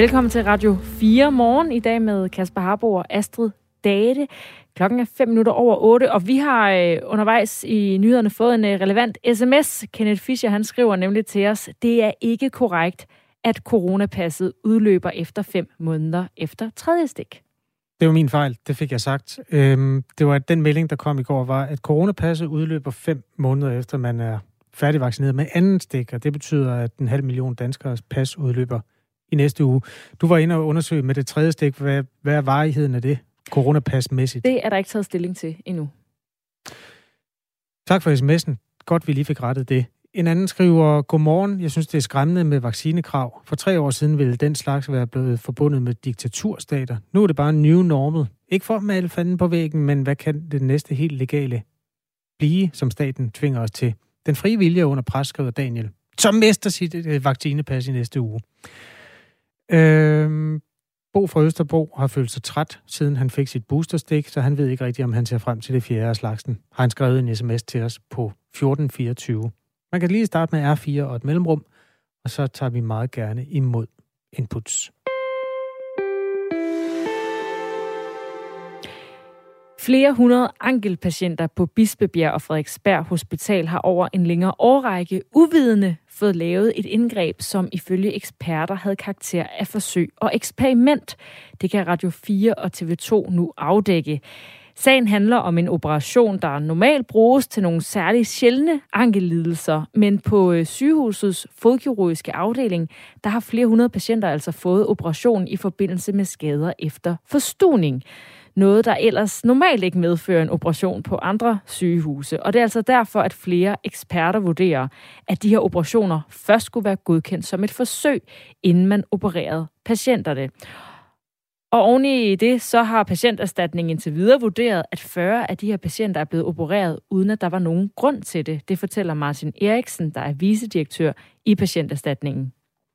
Velkommen til Radio 4 morgen i dag med Kasper Harbo og Astrid Date. Klokken er 5 minutter over 8, og vi har øh, undervejs i nyhederne fået en øh, relevant sms. Kenneth Fischer han skriver nemlig til os, det er ikke korrekt, at coronapasset udløber efter 5 måneder efter tredje stik. Det var min fejl, det fik jeg sagt. Øhm, det var den melding, der kom i går, var, at coronapasset udløber 5 måneder efter, man er færdigvaccineret med anden stik, og det betyder, at en halv million danskers pas udløber i næste uge. Du var inde og undersøge med det tredje stik. Hvad, hvad er varigheden af det, coronapasmæssigt? Det er der ikke taget stilling til endnu. Tak for sms'en. Godt, vi lige fik rettet det. En anden skriver, Godmorgen, jeg synes, det er skræmmende med vaccinekrav. For tre år siden ville den slags være blevet forbundet med diktaturstater. Nu er det bare new normal. Ikke for at male fanden på væggen, men hvad kan det næste helt legale blive, som staten tvinger os til? Den frie vilje under pres, skriver Daniel, som mister sit øh, vaccinepas i næste uge. Øh, Bo fra Østerbro har følt sig træt, siden han fik sit boosterstik, så han ved ikke rigtigt, om han ser frem til det fjerde af slagsen. Har han skrevet en sms til os på 1424. Man kan lige starte med R4 og et mellemrum, og så tager vi meget gerne imod inputs. Flere hundrede ankelpatienter på Bispebjerg og Frederiksberg Hospital har over en længere årrække uvidende fået lavet et indgreb, som ifølge eksperter havde karakter af forsøg og eksperiment. Det kan Radio 4 og TV2 nu afdække. Sagen handler om en operation, der normalt bruges til nogle særligt sjældne ankellidelser, men på øh, sygehusets fodkirurgiske afdeling, der har flere hundrede patienter altså fået operation i forbindelse med skader efter forstuning. Noget, der ellers normalt ikke medfører en operation på andre sygehuse. Og det er altså derfor, at flere eksperter vurderer, at de her operationer først skulle være godkendt som et forsøg, inden man opererede patienterne. Og oven i det, så har patienterstatningen indtil videre vurderet, at 40 af de her patienter er blevet opereret, uden at der var nogen grund til det. Det fortæller Martin Eriksen, der er vicedirektør i patienterstatningen.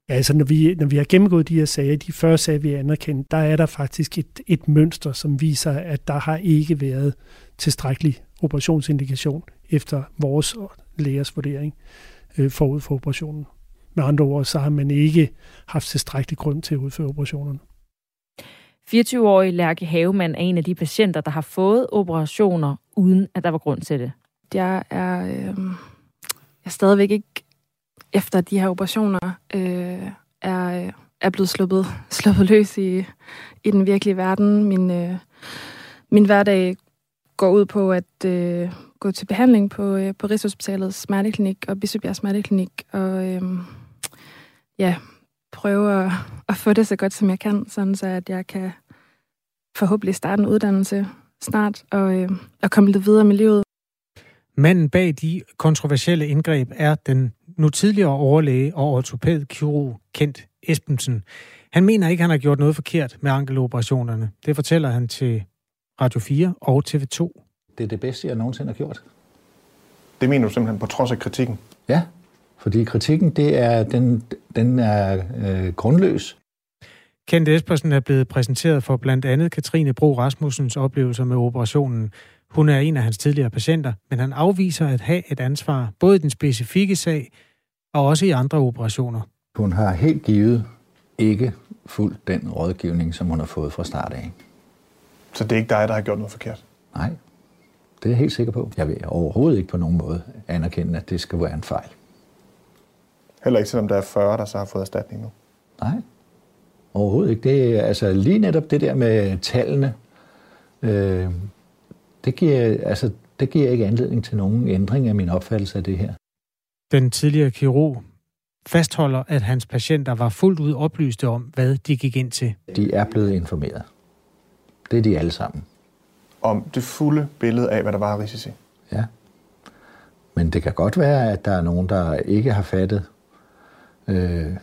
Ja, altså når vi, når vi har gennemgået de her sager, de 40 sager, vi har anerkendt, der er der faktisk et, et mønster, som viser, at der har ikke været tilstrækkelig operationsindikation efter vores lægers vurdering øh, forud for operationen. Med andre ord, så har man ikke haft tilstrækkelig grund til at udføre operationerne. 24-årig Lærke Havemann er en af de patienter, der har fået operationer, uden at der var grund til det. Jeg er, øh, jeg er stadigvæk ikke efter de her operationer øh, er, er blevet sluppet, sluppet løs i, i den virkelige verden. Min, øh, min hverdag går ud på at øh, gå til behandling på, øh, på Rigshospitalets smerteklinik og Bispebjerg Smerteklinik, og øh, ja, prøve at, at få det så godt, som jeg kan, sådan så at jeg kan forhåbentlig starte en uddannelse snart og, øh, og komme lidt videre med livet. Manden bag de kontroversielle indgreb er den nu tidligere overlæge og ortopædkirurg Kent Esbensen. Han mener ikke, han har gjort noget forkert med ankeloperationerne. Det fortæller han til Radio 4 og TV2. Det er det bedste, jeg nogensinde har gjort. Det mener du simpelthen på trods af kritikken? Ja, fordi kritikken, det er, den, den er øh, grundløs. Kent Espersen er blevet præsenteret for blandt andet Katrine Bro Rasmussens oplevelser med operationen. Hun er en af hans tidligere patienter, men han afviser at have et ansvar, både i den specifikke sag og også i andre operationer. Hun har helt givet ikke fuldt den rådgivning, som hun har fået fra start af. Så det er ikke dig, der har gjort noget forkert? Nej, det er jeg helt sikker på. Jeg vil overhovedet ikke på nogen måde anerkende, at det skal være en fejl. Heller ikke selvom der er 40, der så har fået erstatning nu? Nej, overhovedet ikke. Det er altså lige netop det der med tallene. Øh, det giver, altså, det giver ikke anledning til nogen ændring af min opfattelse af det her. Den tidligere kirurg fastholder, at hans patienter var fuldt ud oplyste om, hvad de gik ind til. De er blevet informeret. Det er de alle sammen. Om det fulde billede af, hvad der var af risici? Ja. Men det kan godt være, at der er nogen, der ikke har fattet øh,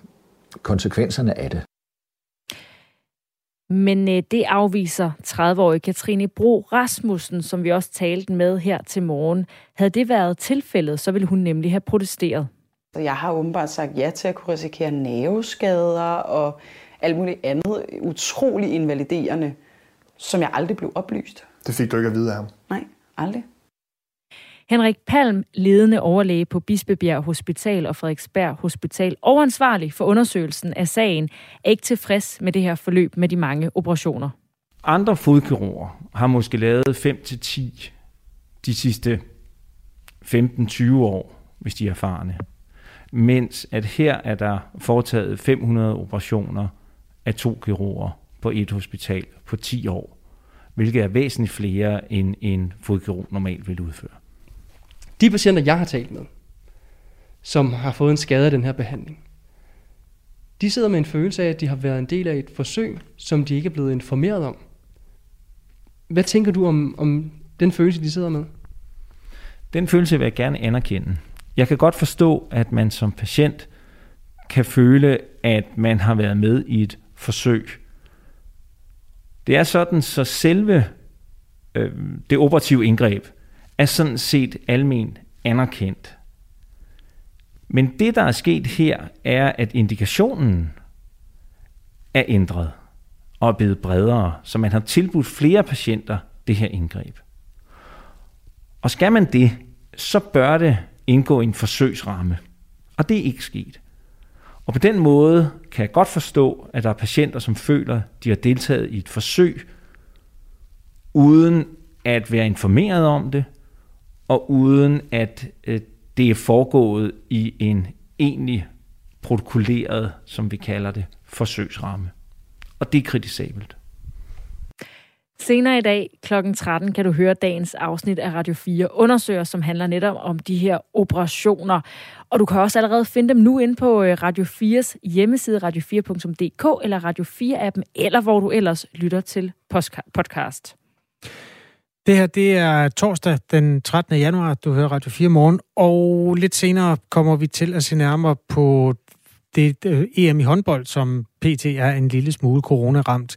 konsekvenserne af det. Men øh, det afviser 30-årige Katrine Bro Rasmussen, som vi også talte med her til morgen. Havde det været tilfældet, så ville hun nemlig have protesteret. Jeg har åbenbart sagt ja til at kunne risikere nerveskader og alt muligt andet utrolig invaliderende, som jeg aldrig blev oplyst. Det fik du ikke at vide af ham? Nej, aldrig. Henrik Palm, ledende overlæge på Bispebjerg Hospital og Frederiksberg Hospital, overansvarlig for undersøgelsen af sagen, er ikke tilfreds med det her forløb med de mange operationer. Andre fodkirurger har måske lavet 5-10 de sidste 15-20 år, hvis de er erfarne. Mens at her er der foretaget 500 operationer af to kirurger på et hospital på 10 år, hvilket er væsentligt flere, end en fodkirurg normalt vil udføre. De patienter, jeg har talt med, som har fået en skade af den her behandling, de sidder med en følelse af, at de har været en del af et forsøg, som de ikke er blevet informeret om. Hvad tænker du om, om den følelse, de sidder med? Den følelse vil jeg gerne anerkende. Jeg kan godt forstå, at man som patient kan føle, at man har været med i et forsøg. Det er sådan, så selve øh, det operative indgreb er sådan set almen anerkendt. Men det, der er sket her, er, at indikationen er ændret og er blevet bredere, så man har tilbudt flere patienter det her indgreb. Og skal man det, så bør det indgå i en forsøgsramme. Og det er ikke sket. Og på den måde kan jeg godt forstå, at der er patienter, som føler, de har deltaget i et forsøg, uden at være informeret om det, og uden at øh, det er foregået i en egentlig protokolleret, som vi kalder det, forsøgsramme. Og det er kritisabelt. Senere i dag kl. 13 kan du høre dagens afsnit af Radio 4 undersøger, som handler netop om de her operationer. Og du kan også allerede finde dem nu ind på øh, Radio 4's hjemmeside, radio4.dk eller Radio 4-appen, eller hvor du ellers lytter til podcast. Det her, det er torsdag den 13. januar, du hører Radio 4 morgen, og lidt senere kommer vi til at se nærmere på det øh, EM i håndbold, som PT er en lille smule corona-ramt.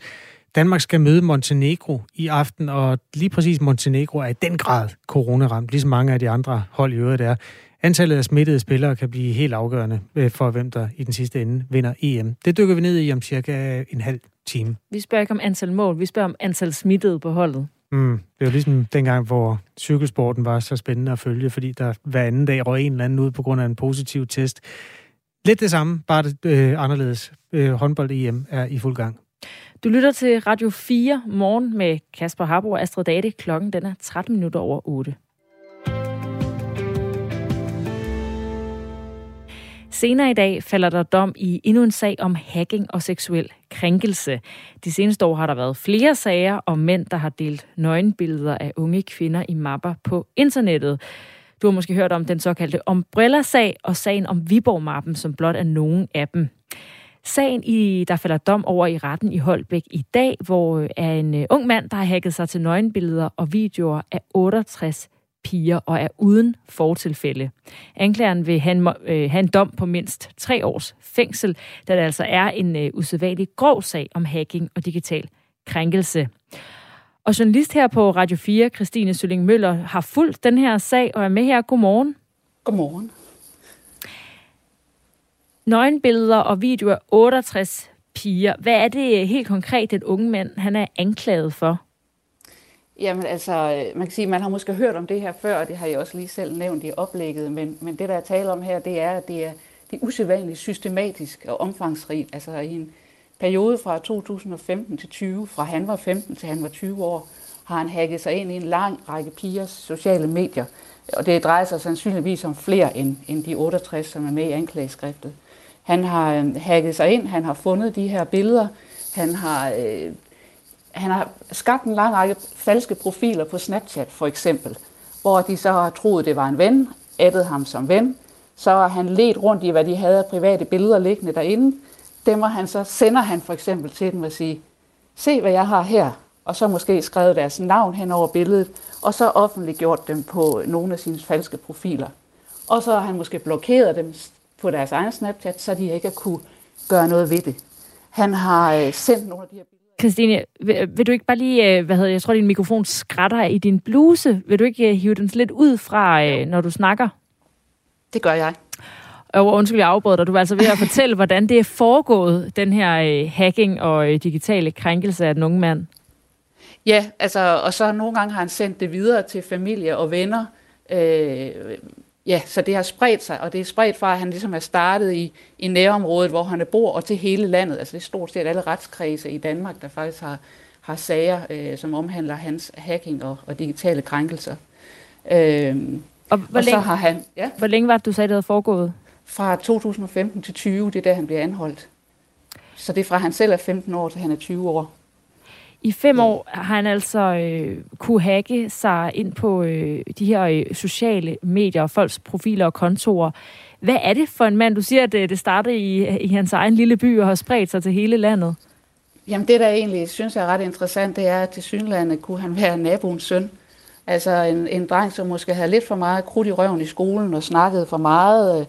Danmark skal møde Montenegro i aften, og lige præcis Montenegro er i den grad coronaramt, ligesom mange af de andre hold i øvrigt er. Antallet af smittede spillere kan blive helt afgørende øh, for, hvem der i den sidste ende vinder EM. Det dykker vi ned i om cirka en halv time. Vi spørger ikke om antal mål, vi spørger om antal smittede på holdet. Mm, det var ligesom dengang, hvor cykelsporten var så spændende at følge, fordi der hver anden dag røg en eller anden ud på grund af en positiv test. Lidt det samme, bare det øh, anderledes. Øh, håndbold-EM er i fuld gang. Du lytter til Radio 4 morgen med Kasper Harbo og Astrid Date. Klokken den er 13 minutter over 8. Senere i dag falder der dom i endnu en sag om hacking og seksuel krænkelse. De seneste år har der været flere sager om mænd, der har delt nøgenbilleder af unge kvinder i mapper på internettet. Du har måske hørt om den såkaldte Umbrella-sag og sagen om Viborg-mappen, som blot er nogen af dem. Sagen, i, der falder dom over i retten i Holbæk i dag, hvor øh, er en øh, ung mand, der har hacket sig til nøgenbilleder og videoer af 68 piger og er uden fortilfælde. Anklageren vil have en, øh, have en dom på mindst tre års fængsel, da det altså er en øh, usædvanlig grov sag om hacking og digital krænkelse. Og journalist her på Radio 4, Christine Sølling Møller, har fulgt den her sag og er med her. Godmorgen. Godmorgen. Nøgenbilleder og videoer 68 piger. Hvad er det helt konkret, den unge mand han er anklaget for? Jamen altså, øh, man kan sige, man har måske hørt om det her før, og det har jeg også lige selv nævnt i oplægget, men, men det, der er tale om her, det er, at det er, det er usædvanligt systematisk og omfangsrigt. Altså i en periode fra 2015 til 20, fra han var 15 til han var 20 år, har han hacket sig ind i en lang række pigers sociale medier. Og det drejer sig sandsynligvis om flere end, end de 68, som er med i anklageskriftet. Han har øh, hacket sig ind, han har fundet de her billeder, han har, øh, han har skabt en lang række falske profiler på Snapchat for eksempel, hvor de så har troet, det var en ven, addet ham som ven, så har han let rundt i, hvad de havde af private billeder liggende derinde. Dem var han så sender han for eksempel til dem og siger, se hvad jeg har her, og så måske skrevet deres navn hen over billedet, og så offentliggjort dem på nogle af sine falske profiler. Og så har han måske blokeret dem på deres egen Snapchat, så de ikke har kunne gøre noget ved det. Han har øh, sendt nogle af de her. Christine, vil, vil du ikke bare lige, øh, hvad hedder jeg tror, din mikrofon skrætter i din bluse. Vil du ikke øh, hive den lidt ud fra, når du snakker? Det gør jeg. Og undskyld, jeg afbrød dig. Du var altså ved at fortælle, hvordan det er foregået, den her hacking og digitale krænkelse af den unge mand. Ja, altså, og så nogle gange har han sendt det videre til familie og venner, Øh, ja, så det har spredt sig, og det er spredt fra, at han ligesom er startet i, i nærområdet, hvor han bor, og til hele landet. Altså det er stort set alle retskredse i Danmark, der faktisk har, har sager, øh, som omhandler hans hacking og, og digitale krænkelser. Øh, og hvor, og længe, så har han, ja, hvor længe var det, du sagde, det havde foregået? fra 2015 til 20, det er der, han bliver anholdt. Så det er fra, han selv er 15 år, til han er 20 år. I fem år har han altså øh, kunne hacke sig ind på øh, de her øh, sociale medier og folks profiler og kontorer. Hvad er det for en mand? Du siger, at det, det startede i, i hans egen lille by og har spredt sig til hele landet. Jamen det, der egentlig synes jeg er ret interessant, det er, at til synlandet kunne han være naboens søn. Altså en, en dreng, som måske havde lidt for meget krudt i røven i skolen og snakkede for meget, øh,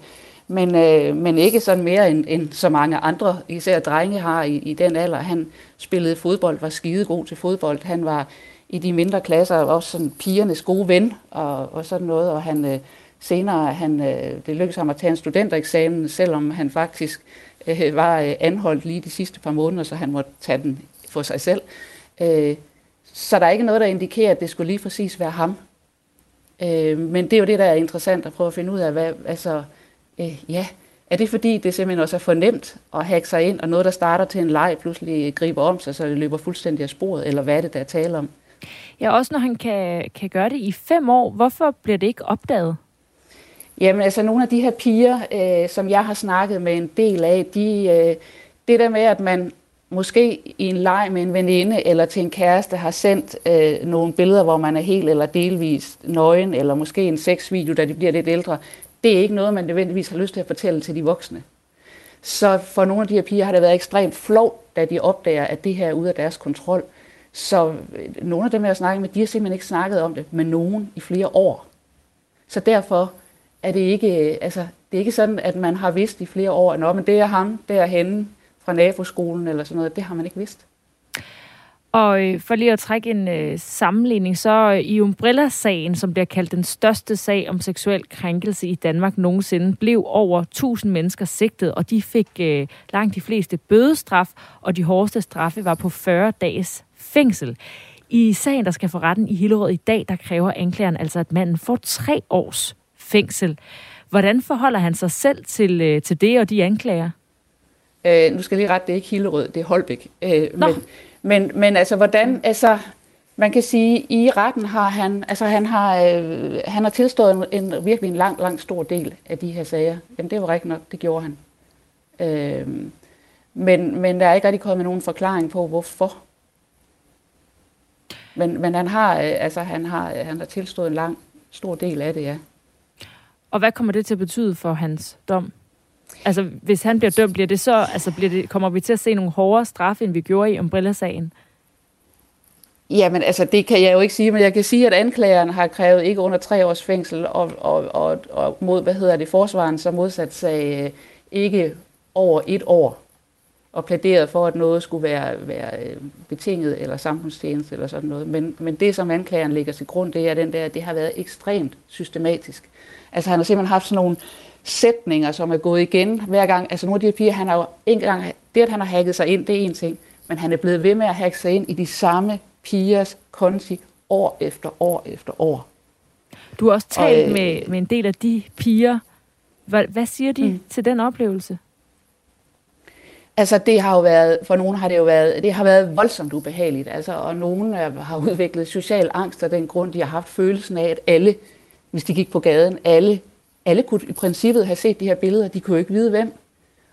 men, øh, men ikke sådan mere end, end så mange andre, især drenge har i, i den alder. Han spillede fodbold, var skide god til fodbold. Han var i de mindre klasser også sådan pigernes gode ven og, og sådan noget, og han øh, senere, han, øh, det lykkedes ham at tage en studentereksamen, selvom han faktisk øh, var øh, anholdt lige de sidste par måneder, så han måtte tage den for sig selv. Øh, så der er ikke noget, der indikerer, at det skulle lige præcis være ham. Øh, men det er jo det, der er interessant at prøve at finde ud af, hvad, altså, øh, ja, er det fordi, det simpelthen også er for nemt at hacke sig ind, og noget, der starter til en leg, pludselig griber om sig, så det løber fuldstændig af sporet, eller hvad er det, der er tale om? Ja, også når han kan, kan gøre det i fem år, hvorfor bliver det ikke opdaget? Jamen altså nogle af de her piger, øh, som jeg har snakket med en del af, de, øh, det der med, at man måske i en leg med en veninde eller til en kæreste har sendt øh, nogle billeder, hvor man er helt eller delvis nøgen, eller måske en sexvideo, da de bliver lidt ældre, det er ikke noget, man nødvendigvis har lyst til at fortælle til de voksne. Så for nogle af de her piger har det været ekstremt flov, da de opdager, at det her er ude af deres kontrol. Så øh, nogle af dem, jeg har snakket med, de har simpelthen ikke snakket om det med nogen i flere år. Så derfor er det ikke, øh, altså, det er ikke sådan, at man har vidst i flere år, at men det er ham det er hende fra naboskolen eller sådan noget. Det har man ikke vidst. Og øh, for lige at trække en øh, sammenligning, så øh, i Umbrella-sagen, som bliver kaldt den største sag om seksuel krænkelse i Danmark nogensinde, blev over 1000 mennesker sigtet, og de fik øh, langt de fleste bødestraf, og de hårdeste straffe var på 40 dages fængsel. I sagen, der skal for retten i Hillerød i dag, der kræver anklageren altså, at manden får tre års fængsel. Hvordan forholder han sig selv til, øh, til det og de anklager? Øh, nu skal jeg lige rette, det er ikke Hillerød, det er Holbæk. Øh, men, men, men altså, hvordan, altså, man kan sige, i retten har han, altså han har, øh, han har tilstået en, en, virkelig en lang, lang stor del af de her sager. Jamen det var rigtigt nok, det gjorde han. Øh, men, men der er ikke rigtig kommet nogen forklaring på, hvorfor. Men, men han har, øh, altså han har, han har tilstået en lang, stor del af det, ja. Og hvad kommer det til at betyde for hans dom? Altså, hvis han bliver dømt, bliver det så, altså, bliver det, kommer vi til at se nogle hårdere straffe, end vi gjorde i Umbrella-sagen? Jamen, altså, det kan jeg jo ikke sige, men jeg kan sige, at anklageren har krævet ikke under tre års fængsel, og, og, og, og mod, hvad hedder det, forsvaren så modsat sig øh, ikke over et år, og plæderet for, at noget skulle være, være øh, betinget eller samfundstjeneste eller sådan noget. Men, men det, som anklageren lægger til grund, det er den der, at det har været ekstremt systematisk. Altså, han har simpelthen haft sådan nogle sætninger, som er gået igen hver gang. Altså nogle af de her piger, han har jo en gang, det at han har hacket sig ind, det er en ting, men han er blevet ved med at hacke sig ind i de samme pigers konti år efter år efter år. Du har også talt og, øh, med, med en del af de piger. Hvad, hvad siger de mm. til den oplevelse? Altså det har jo været, for nogle har det jo været, det har været voldsomt ubehageligt, altså, og nogle har udviklet social angst af den grund, de har haft følelsen af, at alle, hvis de gik på gaden, alle alle kunne i princippet have set de her billeder, de kunne jo ikke vide hvem.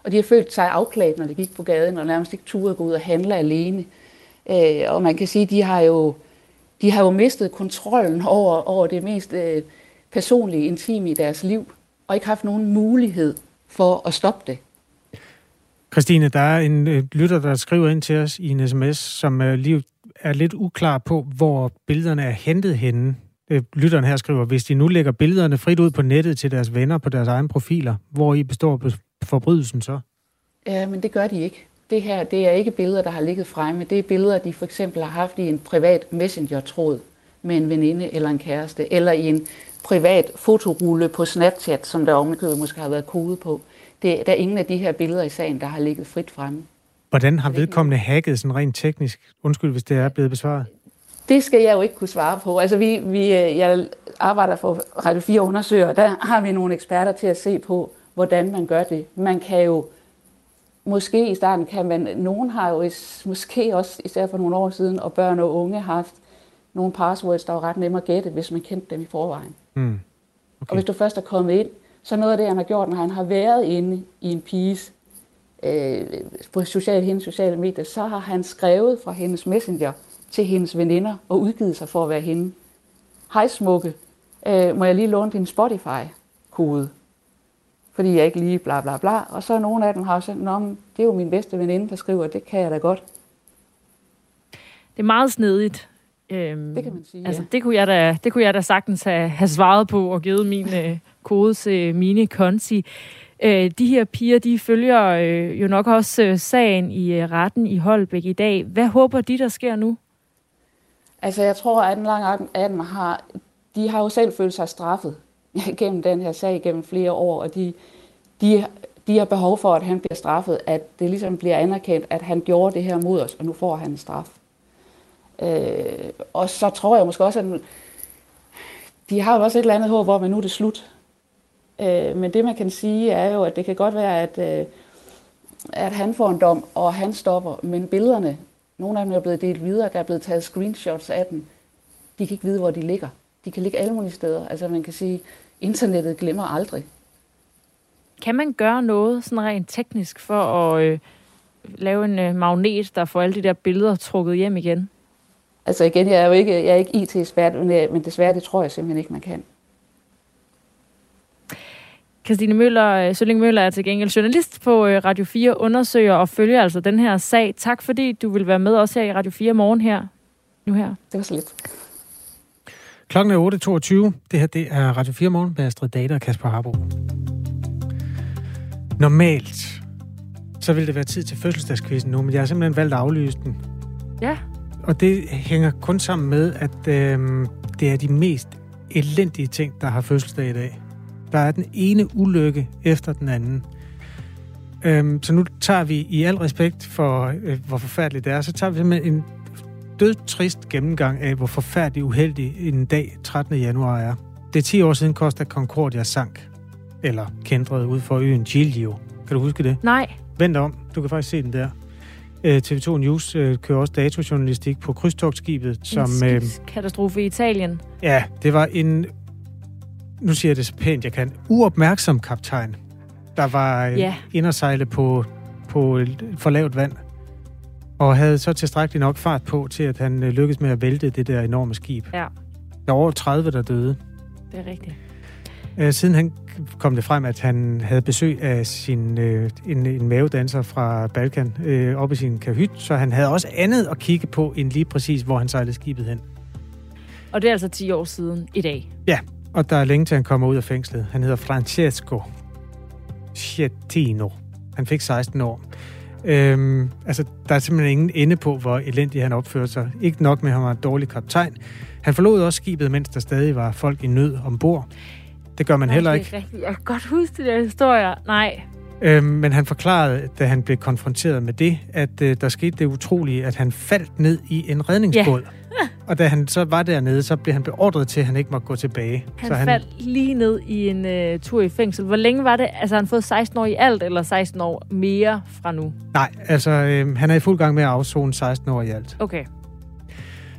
Og de har følt sig afklædt, når de gik på gaden, og nærmest ikke turde gå ud og handle alene. Øh, og man kan sige, de har jo, de har jo mistet kontrollen over, over det mest øh, personlige, intime i deres liv, og ikke haft nogen mulighed for at stoppe det. Christine, der er en øh, lytter, der skriver ind til os i en sms, som øh, lige, er lidt uklar på, hvor billederne er hentet henne. Øh, lytteren her skriver, hvis de nu lægger billederne frit ud på nettet til deres venner på deres egne profiler, hvor i består forbrydelsen så? Ja, men det gør de ikke. Det her, det er ikke billeder, der har ligget fremme. Det er billeder, de for eksempel har haft i en privat messenger-tråd med en veninde eller en kæreste, eller i en privat fotorulle på Snapchat, som der ovenikøbet måske har været kode på. Det, der er ingen af de her billeder i sagen, der har ligget frit fremme. Hvordan har vedkommende hacket sådan rent teknisk? Undskyld, hvis det er blevet besvaret. Det skal jeg jo ikke kunne svare på. Altså, vi, vi, øh, jeg arbejder for Radio 4 undersøger, og der har vi nogle eksperter til at se på, hvordan man gør det. Man kan jo, måske i starten kan man, nogen har jo måske også, især for nogle år siden, og børn og unge har haft nogle passwords, der var ret nemme at gætte, hvis man kendte dem i forvejen. Mm. Okay. Og hvis du først er kommet ind, så noget af det, han har gjort, når han har været inde i en piges øh, på social, hendes sociale medier, så har han skrevet fra hendes messenger til hendes veninder og udgivet sig for at være hende. Hej smukke, øh, må jeg lige låne din Spotify-kode? Fordi jeg ikke lige bla bla bla. Og så nogle af dem har sagt, Nå, det er jo min bedste veninde, der skriver, det kan jeg da godt. Det er meget snedigt. Øhm, det kan man sige, altså, ja. det, kunne jeg da, det kunne jeg da sagtens have, have svaret på og givet min øh, kode til mine konti. Øh, de her piger, de følger øh, jo nok også øh, sagen i øh, retten i Holbæk i dag. Hvad håber de, der sker nu? Altså, jeg tror, at en lang af dem har, de har jo selv følt sig straffet gennem den her sag gennem flere år, og de, de, de har behov for, at han bliver straffet, at det ligesom bliver anerkendt, at han gjorde det her mod os, og nu får han en straf. Øh, og så tror jeg måske også, at de har jo også et eller andet håb om, at nu er det slut. Øh, men det man kan sige er jo, at det kan godt være, at, øh, at han får en dom, og han stopper, men billederne, nogle af dem er blevet delt videre, der er blevet taget screenshots af dem, de kan ikke vide, hvor de ligger. De kan ligge alle mulige steder. Altså man kan sige, internettet glemmer aldrig. Kan man gøre noget sådan rent teknisk for at øh, lave en øh, magnet, der får alle de der billeder trukket hjem igen? Altså igen, jeg er jo ikke, jeg er ikke IT-ekspert, men, men desværre, det tror jeg simpelthen ikke, man kan. Christine Møller, Sølling Møller er til gengæld journalist på Radio 4, undersøger og følger altså den her sag. Tak fordi du vil være med os her i Radio 4 morgen her. Nu her. Det var så lidt. Klokken er 8.22. Det her det er Radio 4 morgen med Astrid Data og Kasper Harbo. Normalt, så vil det være tid til fødselsdagskvisten nu, men jeg har simpelthen valgt at aflyse den. Ja. Og det hænger kun sammen med, at øh, det er de mest elendige ting, der har fødselsdag i dag. Der er den ene ulykke efter den anden. Øhm, så nu tager vi i al respekt for, øh, hvor forfærdeligt det er, så tager vi simpelthen en dødtrist gennemgang af, hvor forfærdelig uheldig en dag 13. januar er. Det er 10 år siden Costa Concordia sank, eller kendrede ud for øen Giglio. Kan du huske det? Nej. Vent om, du kan faktisk se den der. TV2 News øh, kører også datojournalistik på krydstogtskibet. Som, en katastrofe i Italien. Ja, det var en nu siger jeg det så pænt, jeg kan, uopmærksom kaptajn, der var ja. ind og sejle på, på for lavt vand, og havde så tilstrækkeligt nok fart på, til at han lykkedes med at vælte det der enorme skib. Ja. Der var over 30, der døde. Det er rigtigt. Siden han kom det frem, at han havde besøg af sin, øh, en, en mavedanser fra Balkan øh, oppe i sin kahyt, så han havde også andet at kigge på, end lige præcis, hvor han sejlede skibet hen. Og det er altså 10 år siden i dag? Ja, og der er længe til, han kommer ud af fængslet. Han hedder Francesco Schettino. Han fik 16 år. Øhm, altså, der er simpelthen ingen ende på, hvor elendig han opførte sig. Ikke nok med, at han var en dårlig kaptajn. Han forlod også skibet, mens der stadig var folk i nød ombord. Det gør man Nej, heller det ikke. Rigtigt. Jeg kan godt huske de der historier. Nej. Øhm, men han forklarede, da han blev konfronteret med det, at øh, der skete det utrolige, at han faldt ned i en redningsbåd. Ja. Og da han så var dernede, så blev han beordret til, at han ikke måtte gå tilbage. Han, så han faldt lige ned i en uh, tur i fængsel. Hvor længe var det? Altså, han fået 16 år i alt, eller 16 år mere fra nu? Nej, altså, øh, han er i fuld gang med at afzone 16 år i alt. Okay.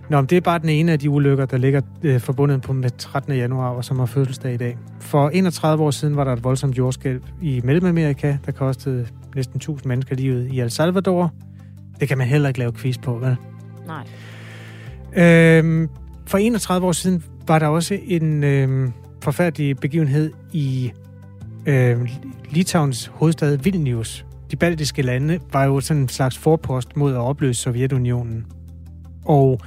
Nå, men det er bare den ene af de ulykker, der ligger øh, forbundet på med 13. januar, og som har fødselsdag i dag. For 31 år siden var der et voldsomt jordskælv i Mellemamerika, der kostede næsten 1000 mennesker livet i El Salvador. Det kan man heller ikke lave quiz på, vel? Nej. Øhm, for 31 år siden var der også en øh, forfærdelig begivenhed i øh, Litauens hovedstad Vilnius. De baltiske lande var jo sådan en slags forpost mod at opløse Sovjetunionen. Og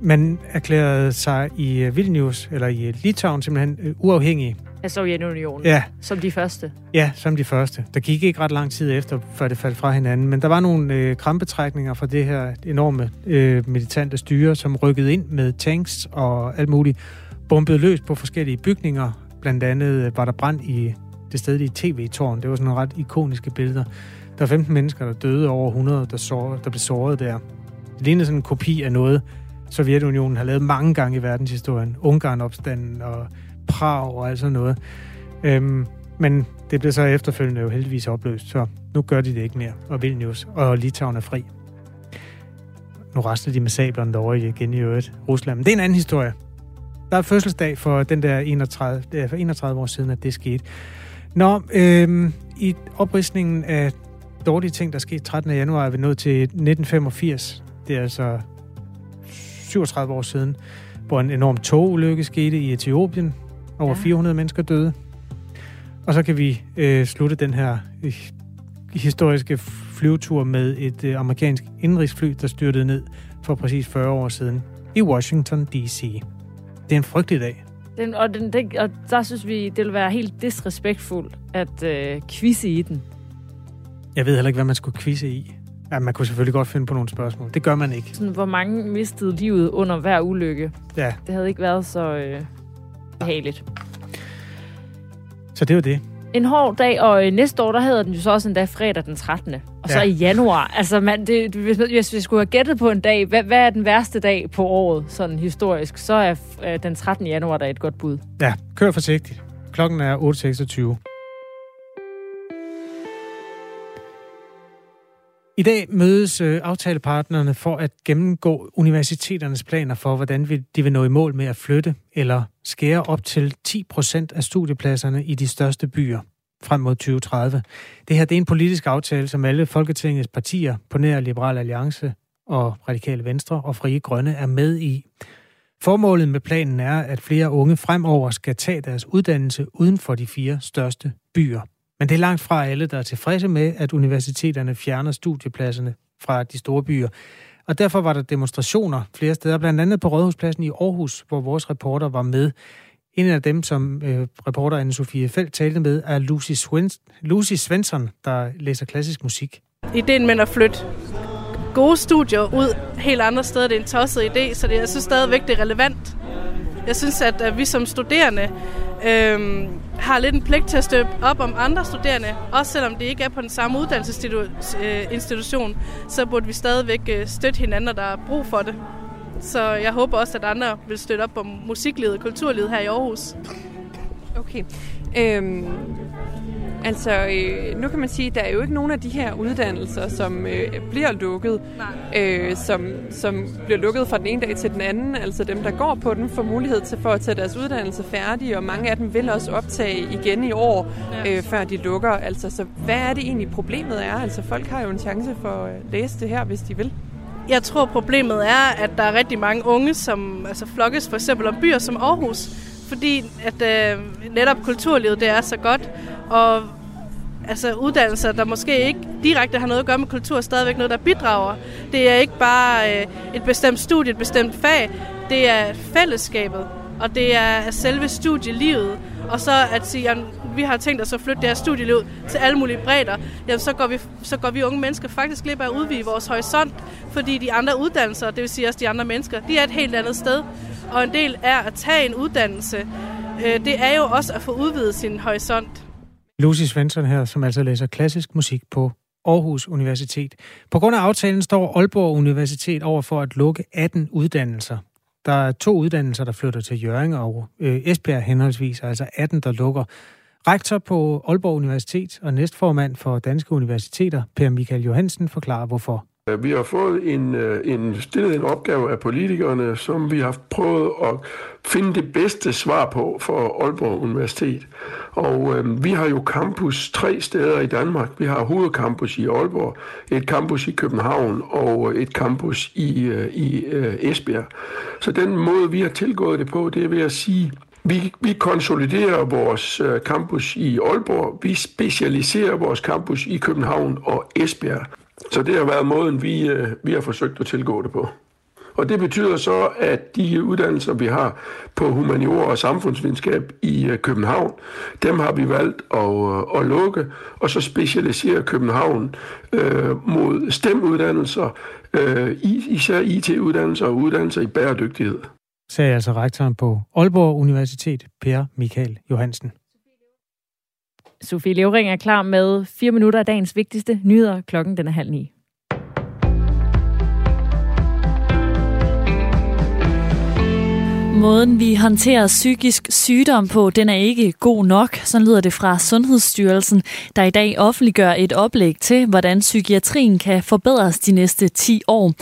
man erklærede sig i Vilnius, eller i Litauen simpelthen øh, uafhængig. Af Sovjetunionen? Ja. Som de første? Ja, som de første. Der gik ikke ret lang tid efter, før det faldt fra hinanden. Men der var nogle øh, krampetrækninger fra det her enorme øh, militante styre, som rykkede ind med tanks og alt muligt. Bombede løs på forskellige bygninger. Blandt andet var der brand i det stedlige tv-tårn. Det var sådan nogle ret ikoniske billeder. Der var 15 mennesker, der døde over 100, der, sår, der blev såret der. Det lignede sådan en kopi af noget, Sovjetunionen har lavet mange gange i verdenshistorien. Ungarn-opstanden og Prag og alt sådan noget. Øhm, men det blev så efterfølgende jo heldigvis opløst, så nu gør de det ikke mere. Og Vilnius og Litauen er fri. Nu rester de med sablerne derovre igen i øvrigt. Rusland. Men det er en anden historie. Der er fødselsdag for den der 31, for 31 år siden, at det skete. Nå, øhm, i opristningen af dårlige ting, der skete 13. januar, er vi nået til 1985. Det er altså 37 år siden, hvor en enorm togulykke skete i Etiopien. Over ja. 400 mennesker døde. Og så kan vi øh, slutte den her øh, historiske flyvetur med et øh, amerikansk indrigsfly, der styrtede ned for præcis 40 år siden i Washington D.C. Det er en frygtelig dag. Den, og, den, den, og der synes vi, det vil være helt disrespektfuldt at øh, quizze i den. Jeg ved heller ikke, hvad man skulle quizze i. Ja, man kunne selvfølgelig godt finde på nogle spørgsmål. Det gør man ikke. Sådan, hvor mange mistede livet under hver ulykke. Ja. Det havde ikke været så øh, behageligt. Så det var det. En hård dag, og øh, næste år, der hedder den jo så også en dag fredag den 13. Og ja. så i januar. Altså, man, det, hvis, hvis vi skulle have gættet på en dag, hvad, hvad er den værste dag på året, sådan historisk, så er øh, den 13. januar der et godt bud. Ja, kør forsigtigt. Klokken er 8.26. I dag mødes øh, aftalepartnerne for at gennemgå universiteternes planer for, hvordan de vil nå i mål med at flytte eller skære op til 10 procent af studiepladserne i de største byer frem mod 2030. Det her det er en politisk aftale, som alle Folketingets partier på nær Liberal Alliance og Radikale Venstre og Frie Grønne er med i. Formålet med planen er, at flere unge fremover skal tage deres uddannelse uden for de fire største byer. Men det er langt fra alle, der er tilfredse med, at universiteterne fjerner studiepladserne fra de store byer. Og derfor var der demonstrationer flere steder, blandt andet på Rådhuspladsen i Aarhus, hvor vores reporter var med. En af dem, som øh, reporter Anne-Sophie Felt talte med, er Lucy, Swens- Lucy Svensson, der læser klassisk musik. Ideen med at flytte gode studier ud helt andre steder, det er en tosset idé, så det, jeg synes stadigvæk, det er relevant. Jeg synes, at, at vi som studerende øhm, har lidt en pligt til at støtte op om andre studerende, også selvom det ikke er på den samme uddannelsesinstitution, øh, så burde vi stadigvæk øh, støtte hinanden, der er brug for det. Så jeg håber også, at andre vil støtte op om musiklivet og kulturlivet her i Aarhus. Okay. Øhm, altså, øh, nu kan man sige, at der er jo ikke nogen af de her uddannelser, som øh, bliver lukket, øh, som, som bliver lukket fra den ene dag til den anden. Altså dem, der går på den, får mulighed til for at tage deres uddannelse færdig, og mange af dem vil også optage igen i år, øh, før de lukker. Altså, så hvad er det egentlig problemet er? Altså, folk har jo en chance for at læse det her, hvis de vil. Jeg tror, problemet er, at der er rigtig mange unge, som altså, flokkes for eksempel om byer som Aarhus, fordi at øh, netop kulturlivet det er så godt, og altså uddannelser, der måske ikke direkte har noget at gøre med kultur, er stadigvæk noget, der bidrager. Det er ikke bare øh, et bestemt studie, et bestemt fag, det er fællesskabet, og det er selve studielivet. Og så at sige, at vi har tænkt os at flytte det her studieliv til alle mulige bredder, jamen så går, vi, så går vi unge mennesker faktisk glip af at udvide vores horisont, fordi de andre uddannelser, det vil sige også de andre mennesker, de er et helt andet sted. Og en del er at tage en uddannelse. Øh, det er jo også at få udvidet sin horisont. Lucy Svensson her, som altså læser klassisk musik på Aarhus Universitet. På grund af aftalen står Aalborg Universitet over for at lukke 18 uddannelser. Der er to uddannelser, der flytter til Jørgen og øh, Esbjerg henholdsvis, altså 18, der lukker. Rektor på Aalborg Universitet og næstformand for Danske Universiteter, Per Michael Johansen, forklarer hvorfor. Vi har fået en, øh, en stillet en opgave af politikerne, som vi har prøvet at finde det bedste svar på for Aalborg Universitet. Og øh, vi har jo campus tre steder i Danmark. Vi har hovedcampus i Aalborg, et campus i København og øh, et campus i, øh, i øh, Esbjerg. Så den måde, vi har tilgået det på, det er ved at sige, vi, vi konsoliderer vores øh, campus i Aalborg, vi specialiserer vores campus i København og Esbjerg. Så det har været måden, vi, øh, vi har forsøgt at tilgå det på. Og det betyder så, at de uddannelser, vi har på humaniora og samfundsvidenskab i øh, København, dem har vi valgt at, øh, at lukke, og så specialisere København øh, mod STEM-uddannelser, øh, især IT-uddannelser og uddannelser i bæredygtighed. Sagde altså rektoren på Aalborg Universitet, Per Michael Johansen. Sofie Levering er klar med fire minutter af dagens vigtigste nyheder. Klokken den er halv ni. Måden vi håndterer psykisk sygdom på, den er ikke god nok. Så lyder det fra Sundhedsstyrelsen, der i dag offentliggør et oplæg til, hvordan psykiatrien kan forbedres de næste 10 år.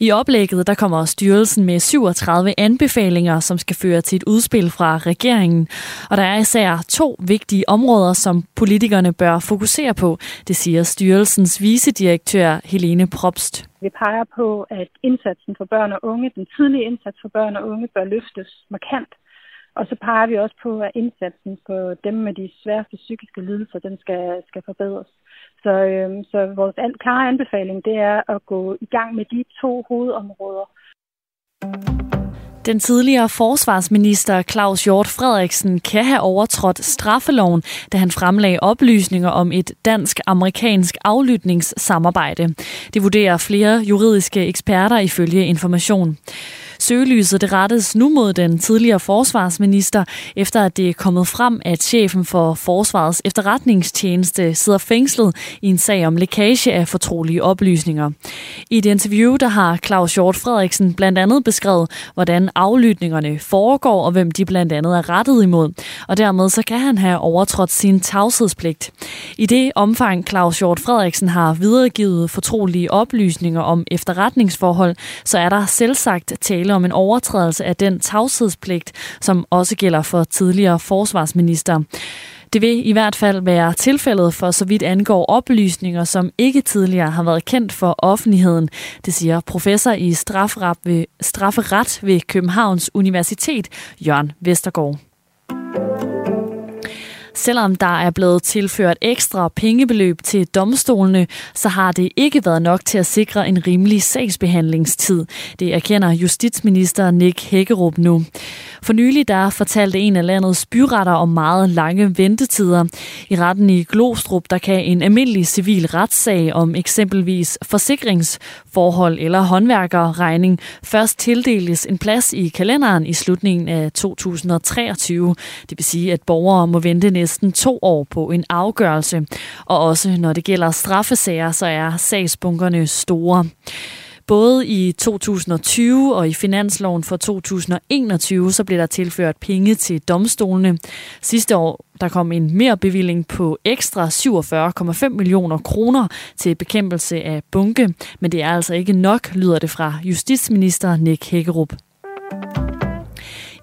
I oplægget der kommer styrelsen med 37 anbefalinger, som skal føre til et udspil fra regeringen. Og der er især to vigtige områder, som politikerne bør fokusere på, det siger styrelsens vicedirektør Helene Probst. Vi peger på, at indsatsen for børn og unge, den tidlige indsats for børn og unge, bør løftes markant. Og så peger vi også på, at indsatsen for dem med de sværeste psykiske lidelser, den skal, skal forbedres. Så, øhm, så vores klare anbefaling, det er at gå i gang med de to hovedområder. Den tidligere forsvarsminister Claus Hjort Frederiksen kan have overtrådt straffeloven, da han fremlagde oplysninger om et dansk-amerikansk aflytningssamarbejde. Det vurderer flere juridiske eksperter ifølge information. Søgelyset det rettes nu mod den tidligere forsvarsminister, efter at det er kommet frem, at chefen for Forsvarets efterretningstjeneste sidder fængslet i en sag om lækage af fortrolige oplysninger. I et interview, der har Claus Hjort Frederiksen blandt andet beskrevet, hvordan aflytningerne foregår, og hvem de blandt andet er rettet imod. Og dermed så kan han have overtrådt sin tavshedspligt. I det omfang Claus Hjort Frederiksen har videregivet fortrolige oplysninger om efterretningsforhold, så er der selvsagt tale tale om en overtrædelse af den tavshedspligt, som også gælder for tidligere forsvarsminister. Det vil i hvert fald være tilfældet for så vidt angår oplysninger, som ikke tidligere har været kendt for offentligheden. Det siger professor i strafferet ved, strafferet ved Københavns Universitet, Jørgen Vestergaard. Selvom der er blevet tilført ekstra pengebeløb til domstolene, så har det ikke været nok til at sikre en rimelig sagsbehandlingstid. Det erkender justitsminister Nick Hækkerup nu. For nylig der fortalte en af landets byretter om meget lange ventetider. I retten i Glostrup der kan en almindelig civil retssag om eksempelvis forsikringsforhold eller håndværkerregning først tildeles en plads i kalenderen i slutningen af 2023. Det vil sige, at borgere må vente næsten to år på en afgørelse. Og også når det gælder straffesager, så er sagsbunkerne store. Både i 2020 og i finansloven for 2021, så blev der tilført penge til domstolene. Sidste år der kom en mere bevilling på ekstra 47,5 millioner kroner til bekæmpelse af bunke, men det er altså ikke nok, lyder det fra justitsminister Nick Hækkerup.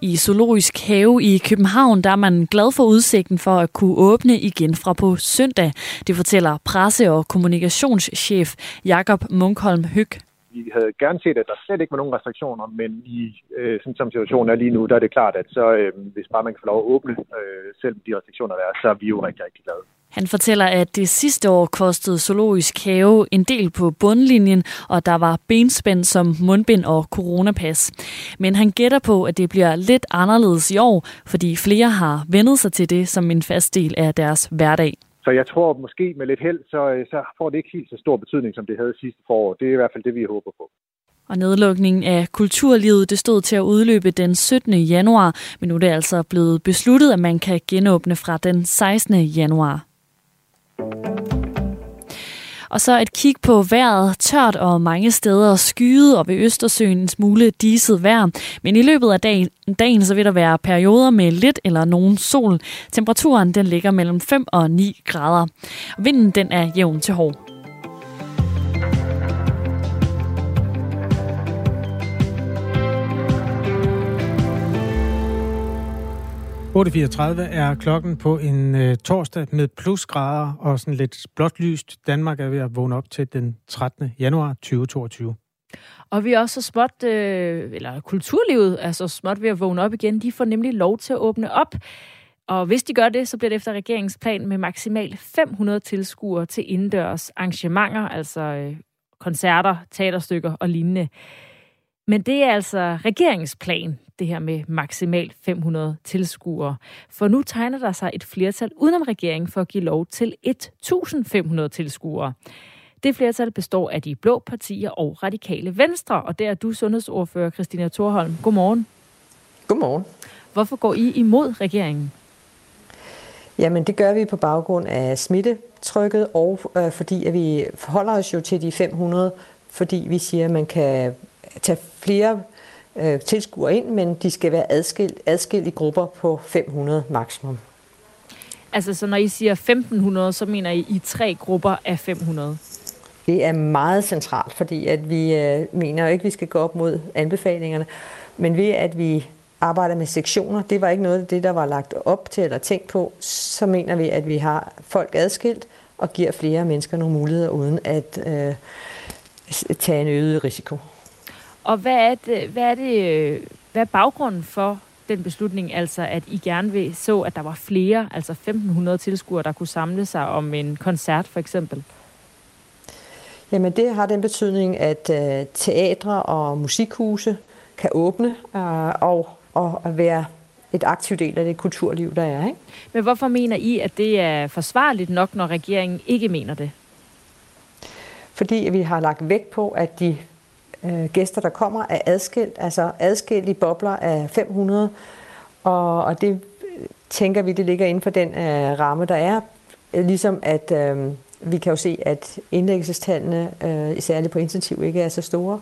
I Zoologisk Have i København, der er man glad for udsigten for at kunne åbne igen fra på søndag. Det fortæller presse- og kommunikationschef Jakob Munkholm Høg. Vi havde gerne set, at der slet ikke var nogen restriktioner, men i øh, sådan som situationen er lige nu, der er det klart, at så, øh, hvis bare man kan få lov at åbne, øh, selv de restriktioner, der er, så er vi jo rigtig, rigtig glade. Han fortæller, at det sidste år kostede zoologisk have en del på bundlinjen, og der var benspænd som mundbind og coronapas. Men han gætter på, at det bliver lidt anderledes i år, fordi flere har vendet sig til det som en fast del af deres hverdag. Så jeg tror måske med lidt held, så, så får det ikke helt så stor betydning, som det havde sidste forår. Det er i hvert fald det, vi håber på. Og nedlukningen af kulturlivet, det stod til at udløbe den 17. januar, men nu er det altså blevet besluttet, at man kan genåbne fra den 16. januar. Og så et kig på vejret. Tørt og mange steder skyet og ved Østersøen en smule diset vejr. Men i løbet af dagen, dagen så vil der være perioder med lidt eller nogen sol. Temperaturen den ligger mellem 5 og 9 grader. Vinden den er jævn til hård. 8.34 er klokken på en øh, torsdag med plusgrader og sådan lidt blåt lyst. Danmark er ved at vågne op til den 13. januar 2022. Og vi er også så småt, øh, eller kulturlivet er så småt ved at vågne op igen. De får nemlig lov til at åbne op. Og hvis de gør det, så bliver det efter regeringsplan med maksimalt 500 tilskuere til indendørs arrangementer, altså øh, koncerter, teaterstykker og lignende. Men det er altså regeringsplan det her med maksimalt 500 tilskuere. For nu tegner der sig et flertal udenom regeringen for at give lov til 1.500 tilskuere. Det flertal består af de blå partier og radikale venstre, og der er du sundhedsordfører Christina Thorholm. Godmorgen. Godmorgen. Hvorfor går I imod regeringen? Jamen, det gør vi på baggrund af smittetrykket, og øh, fordi at vi forholder os jo til de 500, fordi vi siger, at man kan tage flere øh, tilskuere ind, men de skal være adskilt, adskilt i grupper på 500 maksimum. Altså, så når I siger 1500, så mener I i tre grupper af 500? Det er meget centralt, fordi at vi øh, mener jo ikke, at vi skal gå op mod anbefalingerne, men ved at vi arbejder med sektioner, det var ikke noget af det, der var lagt op til eller tænkt på, så mener vi, at vi har folk adskilt og giver flere mennesker nogle muligheder uden at øh, tage en øget risiko. Og hvad er, det, hvad, er det, øh, hvad er baggrunden for den beslutning, altså at I gerne vil så, at der var flere, altså 1500 tilskuere, der kunne samle sig om en koncert for eksempel? Jamen det har den betydning, at øh, teatre og musikhuse kan åbne øh, og, og være et aktiv del af det kulturliv, der er. Ikke? Men hvorfor mener I, at det er forsvarligt nok, når regeringen ikke mener det? Fordi vi har lagt vægt på, at de øh, gæster, der kommer, er adskilt, altså adskilt i bobler af 500, og, og det øh, tænker vi, det ligger inden for den øh, ramme, der er. Øh, ligesom at øh, vi kan jo se, at indlæggelsestallene, øh, særligt på intensiv, ikke er så store.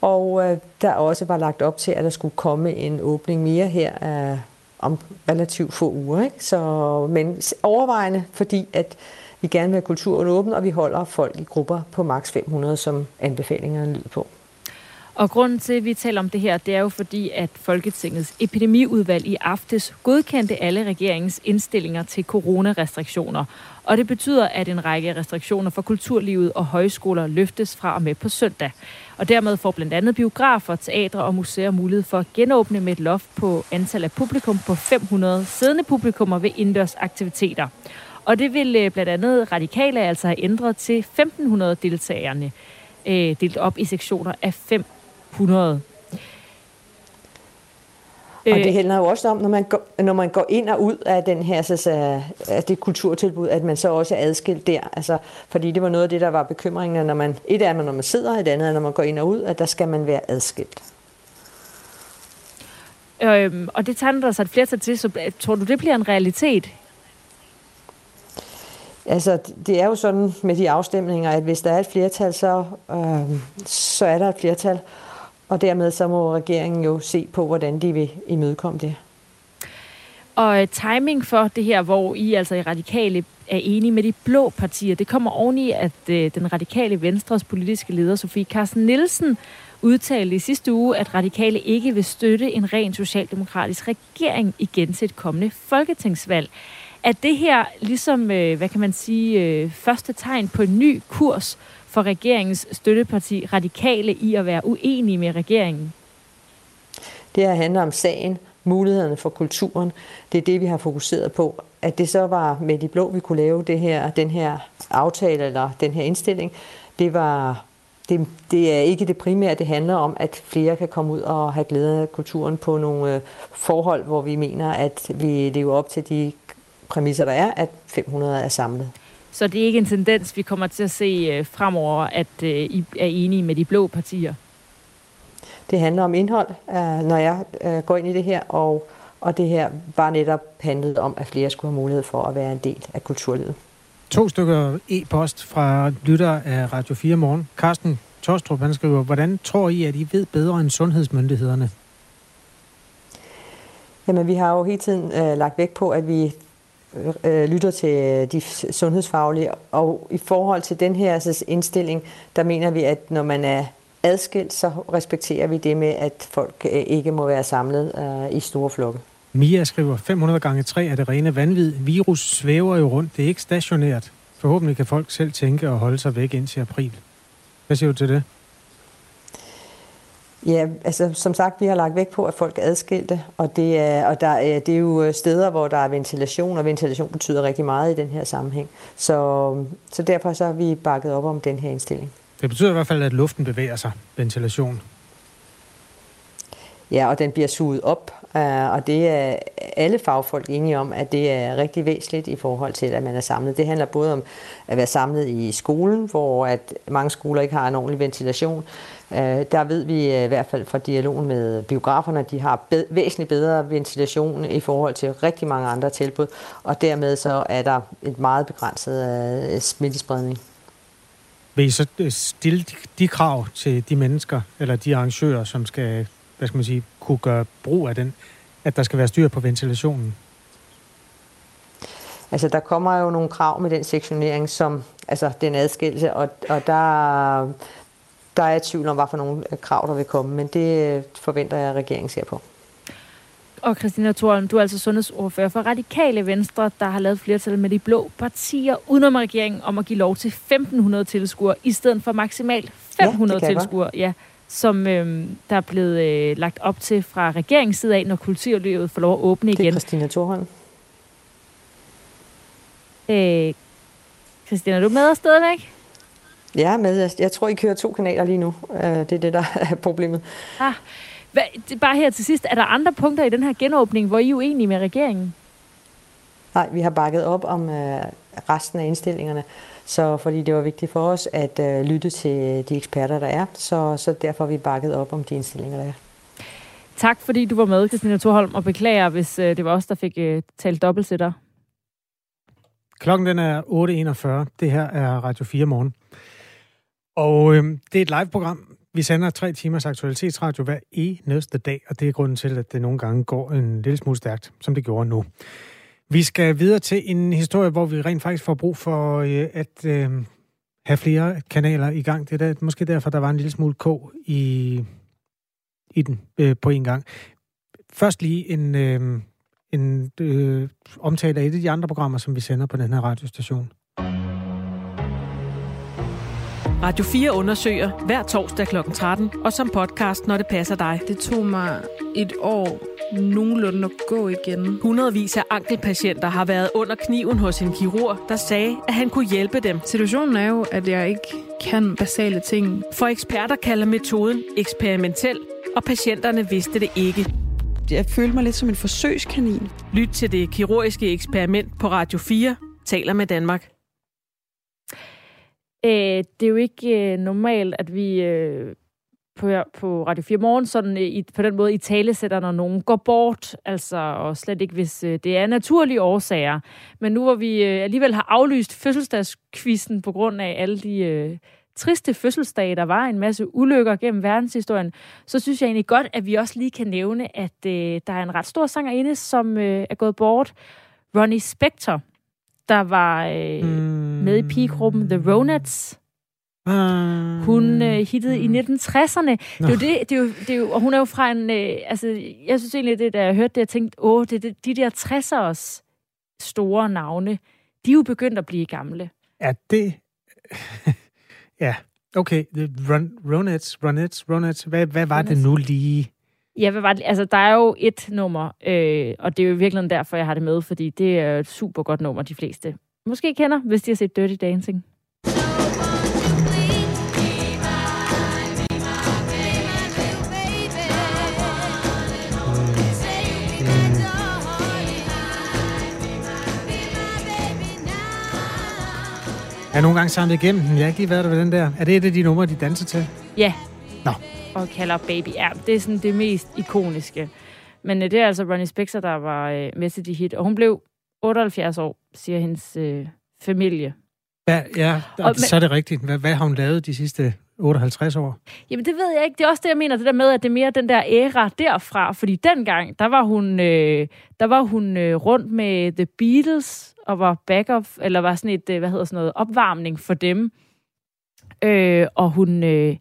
Og øh, der også var lagt op til, at der skulle komme en åbning mere her øh, om relativt få uger. Ikke? Så, men overvejende, fordi at vi gerne vil have kulturen åben, og vi holder folk i grupper på maks 500, som anbefalingerne lyder på. Og grunden til, at vi taler om det her, det er jo fordi, at Folketingets epidemiudvalg i aftes godkendte alle regeringens indstillinger til coronarestriktioner. Og det betyder, at en række restriktioner for kulturlivet og højskoler løftes fra og med på søndag. Og dermed får blandt andet biografer, teatre og museer mulighed for at genåbne med et loft på antal af publikum på 500 siddende publikummer ved indendørs aktiviteter. Og det vil øh, blandt andet radikale altså have ændret til 1500 deltagerne, øh, delt op i sektioner af 5 100. Og det øh. handler jo også om, når man, går, når man går ind og ud af den her, så, af det kulturtilbud, at man så også er adskilt der. Altså, fordi det var noget af det, der var bekymringen, når man, et er, når man sidder, et andet er, når man går ind og ud, at der skal man være adskilt. Øhm, og det tegner der sig et flertal til, så tror du, det bliver en realitet? Altså, det er jo sådan med de afstemninger, at hvis der er et flertal, så, øh, så er der et flertal. Og dermed så må regeringen jo se på, hvordan de vil imødekomme det. Og øh, timing for det her, hvor I altså i radikale er enige med de blå partier, det kommer oveni, at øh, den radikale Venstres politiske leder, Sofie Carsten Nielsen, udtalte i sidste uge, at radikale ikke vil støtte en ren socialdemokratisk regering igen til et kommende folketingsvalg. Er det her ligesom, øh, hvad kan man sige, øh, første tegn på en ny kurs for regeringens støtteparti radikale i at være uenige med regeringen? Det her handler om sagen, mulighederne for kulturen. Det er det, vi har fokuseret på. At det så var med de blå, vi kunne lave det her, den her aftale eller den her indstilling, det var det, det er ikke det primære. Det handler om, at flere kan komme ud og have glæde af kulturen på nogle øh, forhold, hvor vi mener, at vi lever op til de præmisser, der er, at 500 er samlet. Så det er ikke en tendens, vi kommer til at se øh, fremover, at øh, I er enige med de blå partier? Det handler om indhold, øh, når jeg går ind i det her, og, og det her var netop handlet om, at flere skulle have mulighed for at være en del af kulturlivet. To stykker e-post fra lytter af Radio 4 Morgen. Carsten Tostrup, han skriver, hvordan tror I, at I ved bedre end sundhedsmyndighederne? Jamen, vi har jo hele tiden øh, lagt vægt på, at vi Øh, øh, lytter til de sundhedsfaglige. Og i forhold til den her altså, indstilling, der mener vi, at når man er adskilt, så respekterer vi det med, at folk øh, ikke må være samlet øh, i store flokke. Mia skriver, 500 gange 3 er det rene vanvid. Virus svæver jo rundt. Det er ikke stationært. Forhåbentlig kan folk selv tænke og holde sig væk indtil april. Hvad siger du til det? Ja, altså som sagt, vi har lagt vægt på, at folk er adskilte, og, det er, og der er, det er jo steder, hvor der er ventilation, og ventilation betyder rigtig meget i den her sammenhæng. Så, så derfor så har vi bakket op om den her indstilling. Det betyder i hvert fald, at luften bevæger sig, ventilation. Ja, og den bliver suget op, øh, Øh, og det er alle fagfolk enige om, at det er rigtig væsentligt i forhold til, at man er samlet. Det handler både om at være samlet i skolen, hvor at mange skoler ikke har en ordentlig ventilation, øh, der ved vi øh, i hvert fald fra dialogen med biograferne, at de har væsentligt bedre ventilation i forhold til rigtig mange andre tilbud, og dermed så er der et meget begrænset smittespredning. Vil I så stille de krav til de mennesker, eller de arrangører, som skal hvad skal man sige, kunne gøre brug af den, at der skal være styr på ventilationen? Altså, der kommer jo nogle krav med den sektionering, som, altså den adskillelse, og, og der, der er jeg tvivl om, hvad for nogle krav, der vil komme, men det forventer jeg, at regeringen ser på. Og Christina Thorholm, du er altså sundhedsordfører for Radikale Venstre, der har lavet flertal med de blå partier udenom regeringen om at give lov til 1.500 tilskuere, i stedet for maksimalt 500 ja, tilskuere, ja, som øh, der er blevet øh, lagt op til fra regeringens side af, når kulturlivet får lov at åbne igen. Det er Christina Thorholm. Øh, Christina, er du med stadigvæk? Ja, med. Jeg tror, I kører to kanaler lige nu. Øh, det er det, der er problemet. Ah, hvad, bare her til sidst. Er der andre punkter i den her genåbning, hvor I er uenige med regeringen? Nej, vi har bakket op om øh, resten af indstillingerne, så fordi det var vigtigt for os at øh, lytte til de eksperter, der er, så, så derfor har vi bakket op om de indstillinger, der er. Tak fordi du var med, Christina Thorholm, og beklager, hvis øh, det var os, der fik øh, talt dobbeltsætter. Klokken den er 8.41. Det her er Radio 4 morgen. Og øh, det er et live-program. Vi sender tre timers aktualitetsradio hver eneste dag, og det er grunden til, at det nogle gange går en lille smule stærkt, som det gjorde nu. Vi skal videre til en historie, hvor vi rent faktisk får brug for øh, at øh, have flere kanaler i gang. Det er der, måske derfor, der var en lille smule k i, i den øh, på en gang. Først lige en, øh, en øh, omtale af et af de andre programmer, som vi sender på den her radiostation. Radio 4 undersøger hver torsdag kl. 13, og som podcast, når det passer dig. Det tog mig et år nogenlunde at gå igen. Hundredvis af ankelpatienter har været under kniven hos en kirurg, der sagde, at han kunne hjælpe dem. Situationen er jo, at jeg ikke kan basale ting. For eksperter kalder metoden eksperimentel, og patienterne vidste det ikke jeg følte mig lidt som en forsøgskanin. Lyt til det kirurgiske eksperiment på Radio 4, taler med Danmark. Øh, det er jo ikke øh, normalt, at vi øh, på, på Radio 4 Morgen sådan, øh, i, på den måde i tale sætter, når nogen går bort, altså, og slet ikke, hvis øh, det er naturlige årsager. Men nu hvor vi øh, alligevel har aflyst fødselsdagskvisten på grund af alle de... Øh, triste fødselsdag, der var en masse ulykker gennem verdenshistorien, så synes jeg egentlig godt, at vi også lige kan nævne, at øh, der er en ret stor sangerinde, som øh, er gået bort. Ronnie Spector, der var øh, mm. med i pigegruppen The Ronettes. Mm. Hun øh, hittede i 1960'erne. Det er jo det, det er jo, det er jo, og hun er jo fra en... Øh, altså, jeg synes egentlig, det, da jeg hørte det, jeg tænkte, åh, det, det, de der 60'ers store navne, de er jo begyndt at blive gamle. Er det... Ja, okay. Run, Ronettes, Ronettes, Ronettes. Hvad, hvad var det nu lige? Ja, hvad var det? Altså, der er jo et nummer, øh, og det er jo virkelig derfor, jeg har det med, fordi det er et super godt nummer, de fleste måske kender, hvis de har set Dirty Dancing. Jeg har nogle gange samlet igennem den. Jeg har ikke lige været der ved den der. Er det et af de numre, de danser til? Ja. Nå. Og kalder Baby. Ja, det er sådan det mest ikoniske. Men øh, det er altså Ronnie Spector, der var øh, med til de hit. Og hun blev 78 år, siger hendes øh, familie. Ja, ja og, og, så er det rigtigt. Hvad, hvad har hun lavet de sidste 58 år? Jamen, det ved jeg ikke. Det er også det, jeg mener, det der med, at det er mere den der æra derfra. Fordi dengang, der var hun, øh, der var hun øh, rundt med The Beatles og var backup, eller var sådan et, øh, hvad hedder sådan noget, opvarmning for dem. Øh, og hun, øh,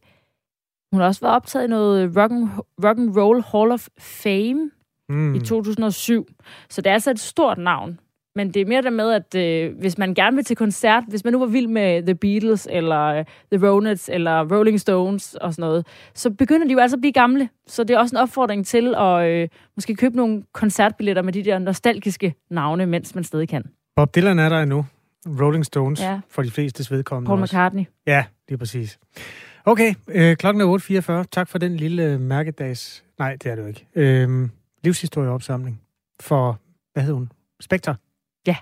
hun har også været optaget i noget rock and, rock and Roll Hall of Fame mm. i 2007. Så det er altså et stort navn. Men det er mere der med, at øh, hvis man gerne vil til koncert, hvis man nu var vild med The Beatles, eller øh, The Ronettes, eller Rolling Stones og sådan noget, så begynder de jo altså at blive gamle. Så det er også en opfordring til at øh, måske købe nogle koncertbilletter med de der nostalgiske navne, mens man stadig kan. Bob Dylan er der endnu. Rolling Stones, ja. for de fleste vedkommende Paul også. McCartney. Ja, lige præcis. Okay, øh, klokken er 8.44. Tak for den lille mærkedags... Nej, det er det jo ikke. Øh, livshistorieopsamling for, hvad hedder hun? Spekter. Ja.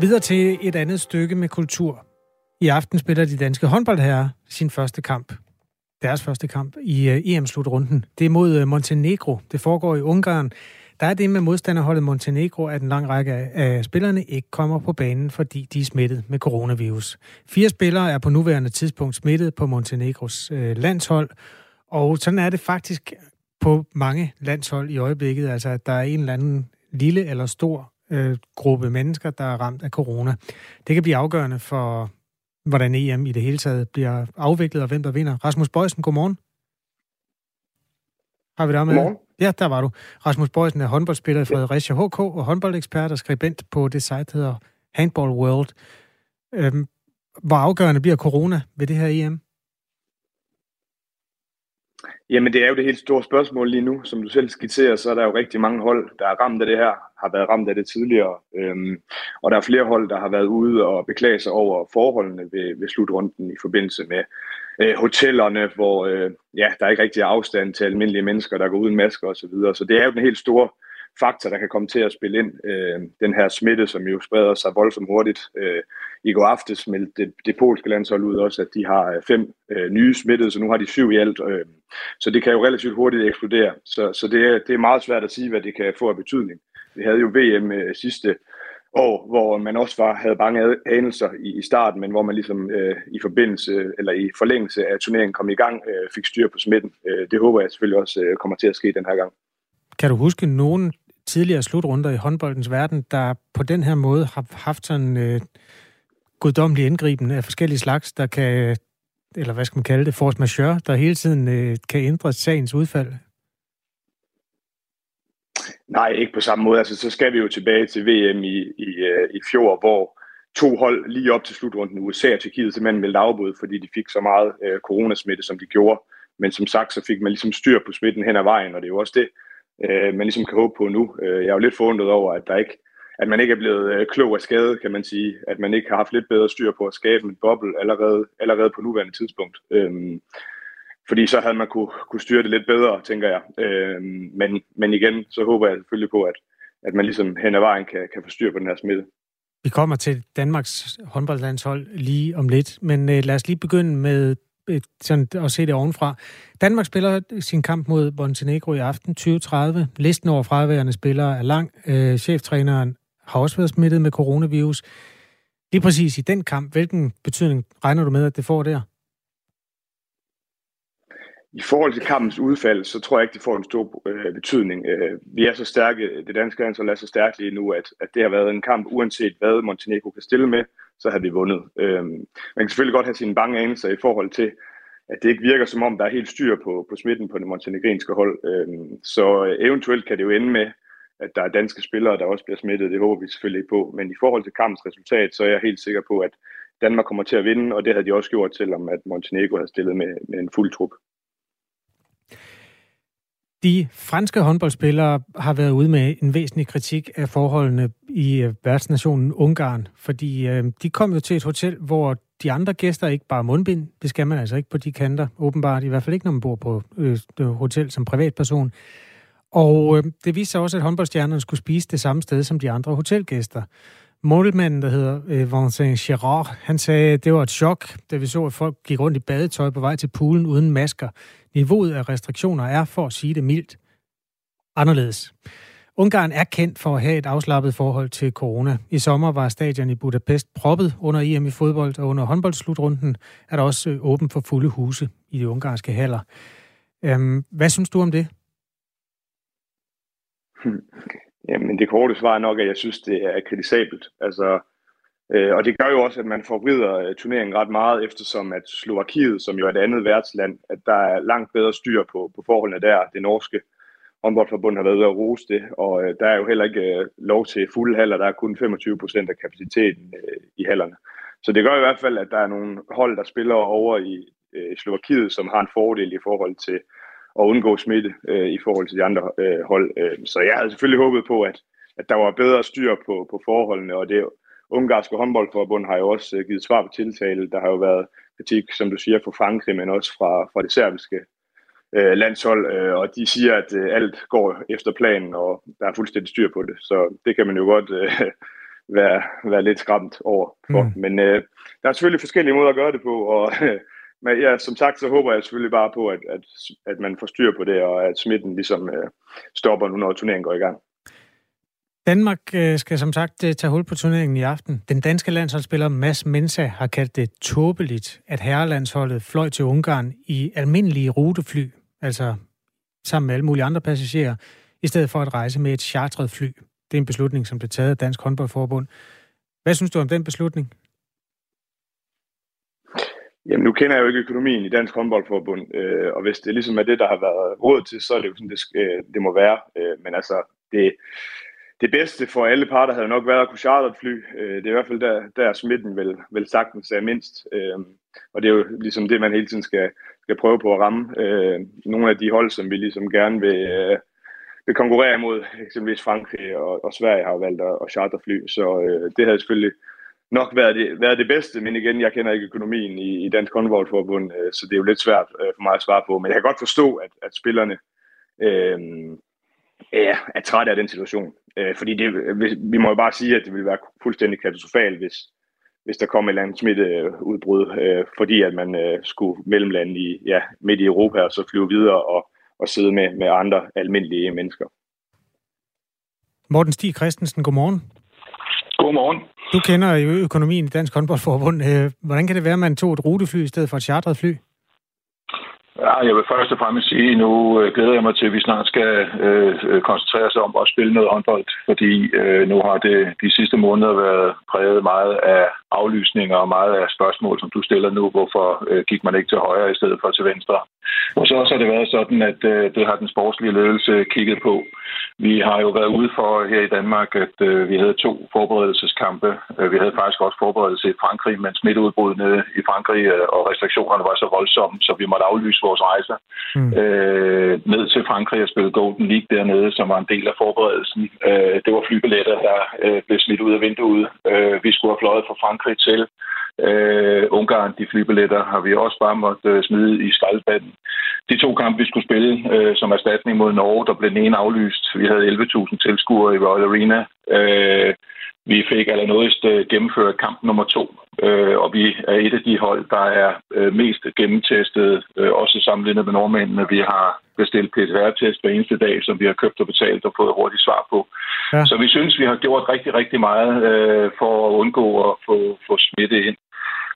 Videre til et andet stykke med kultur. I aften spiller de danske håndboldherrer sin første kamp. Deres første kamp i uh, EM-slutrunden. Det er mod uh, Montenegro. Det foregår i Ungarn. Der er det med modstanderholdet Montenegro, at en lang række af spillerne ikke kommer på banen, fordi de er smittet med coronavirus. Fire spillere er på nuværende tidspunkt smittet på Montenegros øh, landshold, og sådan er det faktisk på mange landshold i øjeblikket, altså at der er en eller anden lille eller stor øh, gruppe mennesker, der er ramt af corona. Det kan blive afgørende for, hvordan EM i det hele taget bliver afviklet, og hvem der vinder. Rasmus Bøjsen, godmorgen. Har vi dig med? Godmorgen. Ja, der var du. Rasmus Bøjsen er håndboldspiller i Fredericia HK og håndboldekspert og skribent på det site, der hedder Handball World. Øhm, hvor afgørende bliver corona ved det her EM? Jamen, det er jo det helt store spørgsmål lige nu. Som du selv skitserer, så er der jo rigtig mange hold, der er ramt af det her, har været ramt af det tidligere. Øhm, og der er flere hold, der har været ude og beklage sig over forholdene ved, ved slutrunden i forbindelse med øh, hotellerne, hvor øh, ja, der er ikke rigtig afstand til almindelige mennesker, der går uden masker osv. Så, videre. så det er jo den helt store faktor, der kan komme til at spille ind. Øh, den her smitte, som jo spreder sig voldsomt hurtigt. Øh, I går aftes meldte det, det polske landshold ud også, at de har øh, fem øh, nye smittede, så nu har de syv i alt. Øh, så det kan jo relativt hurtigt eksplodere. Så, så det, er, det er meget svært at sige, hvad det kan få af betydning. Vi havde jo VM øh, sidste år, hvor man også var, havde mange anelser i, i starten, men hvor man ligesom øh, i forbindelse eller i forlængelse af turneringen kom i gang, øh, fik styr på smitten. Øh, det håber jeg selvfølgelig også øh, kommer til at ske den her gang. Kan du huske nogen tidligere slutrunder i håndboldens verden, der på den her måde har haft sådan øh, guddommelig indgriben af forskellige slags, der kan, eller hvad skal man kalde det, force majeure, der hele tiden øh, kan ændre sagens udfald? Nej, ikke på samme måde. Altså, så skal vi jo tilbage til VM i, i, øh, i fjor, hvor to hold lige op til slutrunden, USA og Tjekkiet, simpelthen meldte afbud, fordi de fik så meget øh, coronasmitte, som de gjorde. Men som sagt, så fik man ligesom styr på smitten hen ad vejen, og det er jo også det, øh, man ligesom kan håbe på nu. Øh, jeg er jo lidt forundret over, at der ikke at man ikke er blevet øh, klog af skade, kan man sige. At man ikke har haft lidt bedre styr på at skabe en boble allerede, allerede på nuværende tidspunkt. Øhm, fordi så havde man kunne, kunne styre det lidt bedre, tænker jeg. Øh, men, men igen, så håber jeg selvfølgelig på, at, at man ligesom hen ad vejen kan, kan få styr på den her smitte. Vi kommer til Danmarks håndboldlandshold lige om lidt, men øh, lad os lige begynde med et, sådan, at se det ovenfra. Danmark spiller sin kamp mod Montenegro i aften 2030. Listen over fraværende spillere er lang. Øh, cheftræneren har også været smittet med coronavirus. Lige præcis i den kamp, hvilken betydning regner du med, at det får der? I forhold til kampens udfald, så tror jeg ikke, det får en stor øh, betydning. Øh, vi er så stærke, det danske landshold er så stærkt lige nu, at, at det har været en kamp, uanset hvad Montenegro kan stille med, så har vi vundet. Øh, man kan selvfølgelig godt have sine bange anelser i forhold til, at det ikke virker som om, der er helt styr på, på smitten på det montenegrinske hold. Øhm, øh, så eventuelt kan det jo ende med, at der er danske spillere, der også bliver smittet. Det håber vi selvfølgelig ikke på. Men i forhold til kampens resultat, så er jeg helt sikker på, at Danmark kommer til at vinde, og det havde de også gjort, selvom at Montenegro havde stillet med, med en fuld trup. De franske håndboldspillere har været ude med en væsentlig kritik af forholdene i øh, værtsnationen Ungarn, fordi øh, de kom jo til et hotel, hvor de andre gæster ikke bare mundbind, det skal man altså ikke på de kanter, åbenbart, i hvert fald ikke når man bor på øh, øh hotel som privatperson. Og øh, det viste sig også, at håndboldstjernerne skulle spise det samme sted som de andre hotelgæster. Målmanden, der hedder øh, Vincent Girard, han sagde, at det var et chok, da vi så, at folk gik rundt i badetøj på vej til poolen uden masker. Niveauet af restriktioner er, for at sige det mildt, anderledes. Ungarn er kendt for at have et afslappet forhold til corona. I sommer var stadion i Budapest proppet under EM i fodbold, og under håndboldslutrunden er der også øh, åben for fulde huse i de ungarske haller. Øhm, hvad synes du om det? Jamen det korte svar er nok, at jeg synes, det er kritisabelt. Altså, øh, og det gør jo også, at man forvrider øh, turneringen ret meget, eftersom at Slovakiet, som jo er et andet værtsland, at der er langt bedre styr på, på forholdene der. Det norske håndboldforbund har været ude at rose det, og øh, der er jo heller ikke øh, lov til fulde haller. Der er kun 25 procent af kapaciteten øh, i hallerne. Så det gør i hvert fald, at der er nogle hold, der spiller over i øh, Slovakiet, som har en fordel i forhold til at undgå smitte øh, i forhold til de andre øh, hold. Øh, så jeg havde selvfølgelig håbet på, at, at der var bedre styr på, på forholdene, og det ungarske håndboldforbund har jo også øh, givet svar på tiltale. Der har jo været kritik, som du siger, fra Frankrig, men også fra, fra det serbiske øh, landshold, øh, og de siger, at øh, alt går efter planen, og der er fuldstændig styr på det. Så det kan man jo godt øh, være, være lidt skræmt over for. Mm. Men øh, der er selvfølgelig forskellige måder at gøre det på, og øh, men ja, som sagt, så håber jeg selvfølgelig bare på, at, at, at man får styr på det, og at smitten ligesom øh, stopper nu, når turneringen går i gang. Danmark øh, skal som sagt øh, tage hul på turneringen i aften. Den danske landsholdsspiller Mads Mensa har kaldt det tåbeligt, at herrelandsholdet fløj til Ungarn i almindelige rutefly, altså sammen med alle mulige andre passagerer, i stedet for at rejse med et chartret fly. Det er en beslutning, som blev taget af Dansk Håndboldforbund. Hvad synes du om den beslutning? Jamen, nu kender jeg jo ikke økonomien i Dansk Håndboldforbund, øh, og hvis det ligesom er det, der har været råd til, så er det jo sådan, det, øh, det må være. Øh, men altså, det, det bedste for alle parter havde nok været at kunne charter et fly. Øh, det er i hvert fald der, der smitten vel, vel sagtens er mindst. Øh, og det er jo ligesom det, man hele tiden skal, skal prøve på at ramme. Øh, nogle af de hold, som vi ligesom gerne vil, øh, vil konkurrere imod, eksempelvis Frankrig og, og Sverige har valgt at, at charter fly. Så øh, det havde selvfølgelig nok været det, været det bedste, men igen, jeg kender ikke økonomien i, i Dansk Håndboldforbund, øh, så det er jo lidt svært øh, for mig at svare på. Men jeg kan godt forstå, at, at spillerne øh, er, er trætte af den situation. Øh, fordi det, vi må jo bare sige, at det ville være fuldstændig katastrofalt, hvis, hvis der kom et eller andet smitteudbrud, øh, fordi at man øh, skulle mellemlande i, ja, midt i Europa og så flyve videre og, og sidde med, med andre almindelige mennesker. Morten Stig Christensen, godmorgen. Godmorgen. Du kender jo økonomien i Dansk Håndboldforbund. Øh, hvordan kan det være, at man tog et rutefly i stedet for et chartret fly? Ja, jeg vil først og fremmest sige, at nu øh, glæder jeg mig til, at vi snart skal øh, øh, koncentrere os om at spille noget håndbold, fordi øh, nu har det de sidste måneder været præget meget af aflysninger og meget af spørgsmål, som du stiller nu. Hvorfor øh, gik man ikke til højre i stedet for til venstre? Og så har det været sådan, at øh, det har den sportslige ledelse kigget på. Vi har jo været ude for her i Danmark, at øh, vi havde to forberedelseskampe. Øh, vi havde faktisk også forberedelse i Frankrig, men smitteudbrudene i Frankrig øh, og restriktionerne var så voldsomme, så vi måtte aflyse vores rejser mm. øh, ned til Frankrig og spille Golden League dernede, som var en del af forberedelsen. Øh, det var flybilletter, der øh, blev smidt ud af vinduet. Øh, vi skulle have fløjet fra Frankrig til øh, Ungarn. De flybilletter har vi også bare måttet øh, smide i skraldespanden. De to kampe, vi skulle spille øh, som erstatning mod Norge, der blev den ene aflyst. Vi havde 11.000 tilskuere i Royal Arena. Øh, vi fik allernådigst øh, gennemført kamp nummer to, øh, og vi er et af de hold, der er øh, mest gennemtestet, øh, også sammenlignet med nordmændene. Vi har bestilt PCR-test hver eneste dag, som vi har købt og betalt og fået hurtigt svar på. Ja. Så vi synes, vi har gjort rigtig, rigtig meget øh, for at undgå at få, få smitte ind.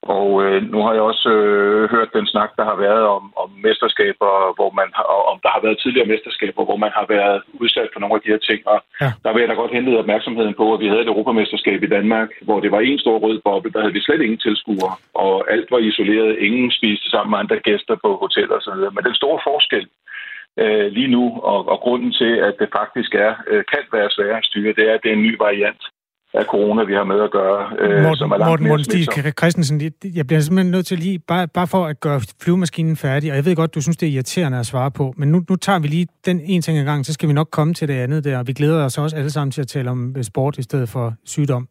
Og øh, nu har jeg også øh, hørt den snak, der har været om, om mesterskaber, hvor man har, om der har været tidligere mesterskaber, hvor man har været udsat for nogle af de her ting. Og ja. der vil jeg da godt hente opmærksomheden på, at vi havde et europamesterskab i Danmark, hvor det var en stor rød boble, der havde vi slet ingen tilskuere, og alt var isoleret. Ingen spiste sammen med andre gæster på hoteller osv. Men den store forskel øh, lige nu, og, og grunden til, at det faktisk er, øh, kan være sværere at styre, det er, at det er en ny variant af corona, vi har med at gøre, øh, Morten, som er langt Morten, Morten Stig Christensen, jeg bliver simpelthen nødt til lige, bare, bare for at gøre flyvemaskinen færdig, og jeg ved godt, du synes, det er irriterende at svare på, men nu, nu tager vi lige den en ting ad gang, så skal vi nok komme til det andet der, og vi glæder os også alle sammen til at tale om øh, sport i stedet for sygdom.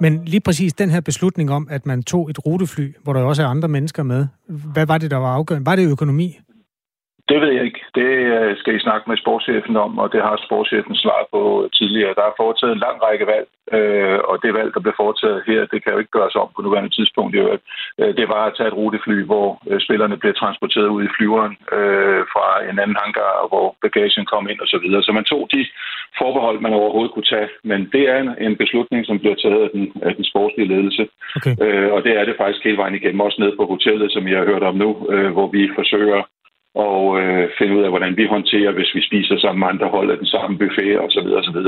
Men lige præcis den her beslutning om, at man tog et rutefly, hvor der også er andre mennesker med, hvad var det, der var afgørende? Var det økonomi? Det ved jeg ikke. Det øh, skal I snakke med sportschefen om, og det har sportschefen svaret på tidligere. Der er foretaget en lang række valg, øh, og det valg, der blev foretaget her, det kan jo ikke gøres om på nuværende tidspunkt. Øh, det var at tage et rutefly, hvor spillerne blev transporteret ud i flyveren fra en anden hangar, hvor bagagen kom ind osv. Så, så man tog de forbehold, man overhovedet kunne tage. Men det er en beslutning, som bliver taget af den, af den sportslige ledelse. Okay. Og det er det faktisk hele vejen igennem, også ned på hotellet, som jeg har hørt om nu, hvor vi forsøger og øh, finde ud af, hvordan vi håndterer, hvis vi spiser sammen med andre hold af den samme buffet osv. osv.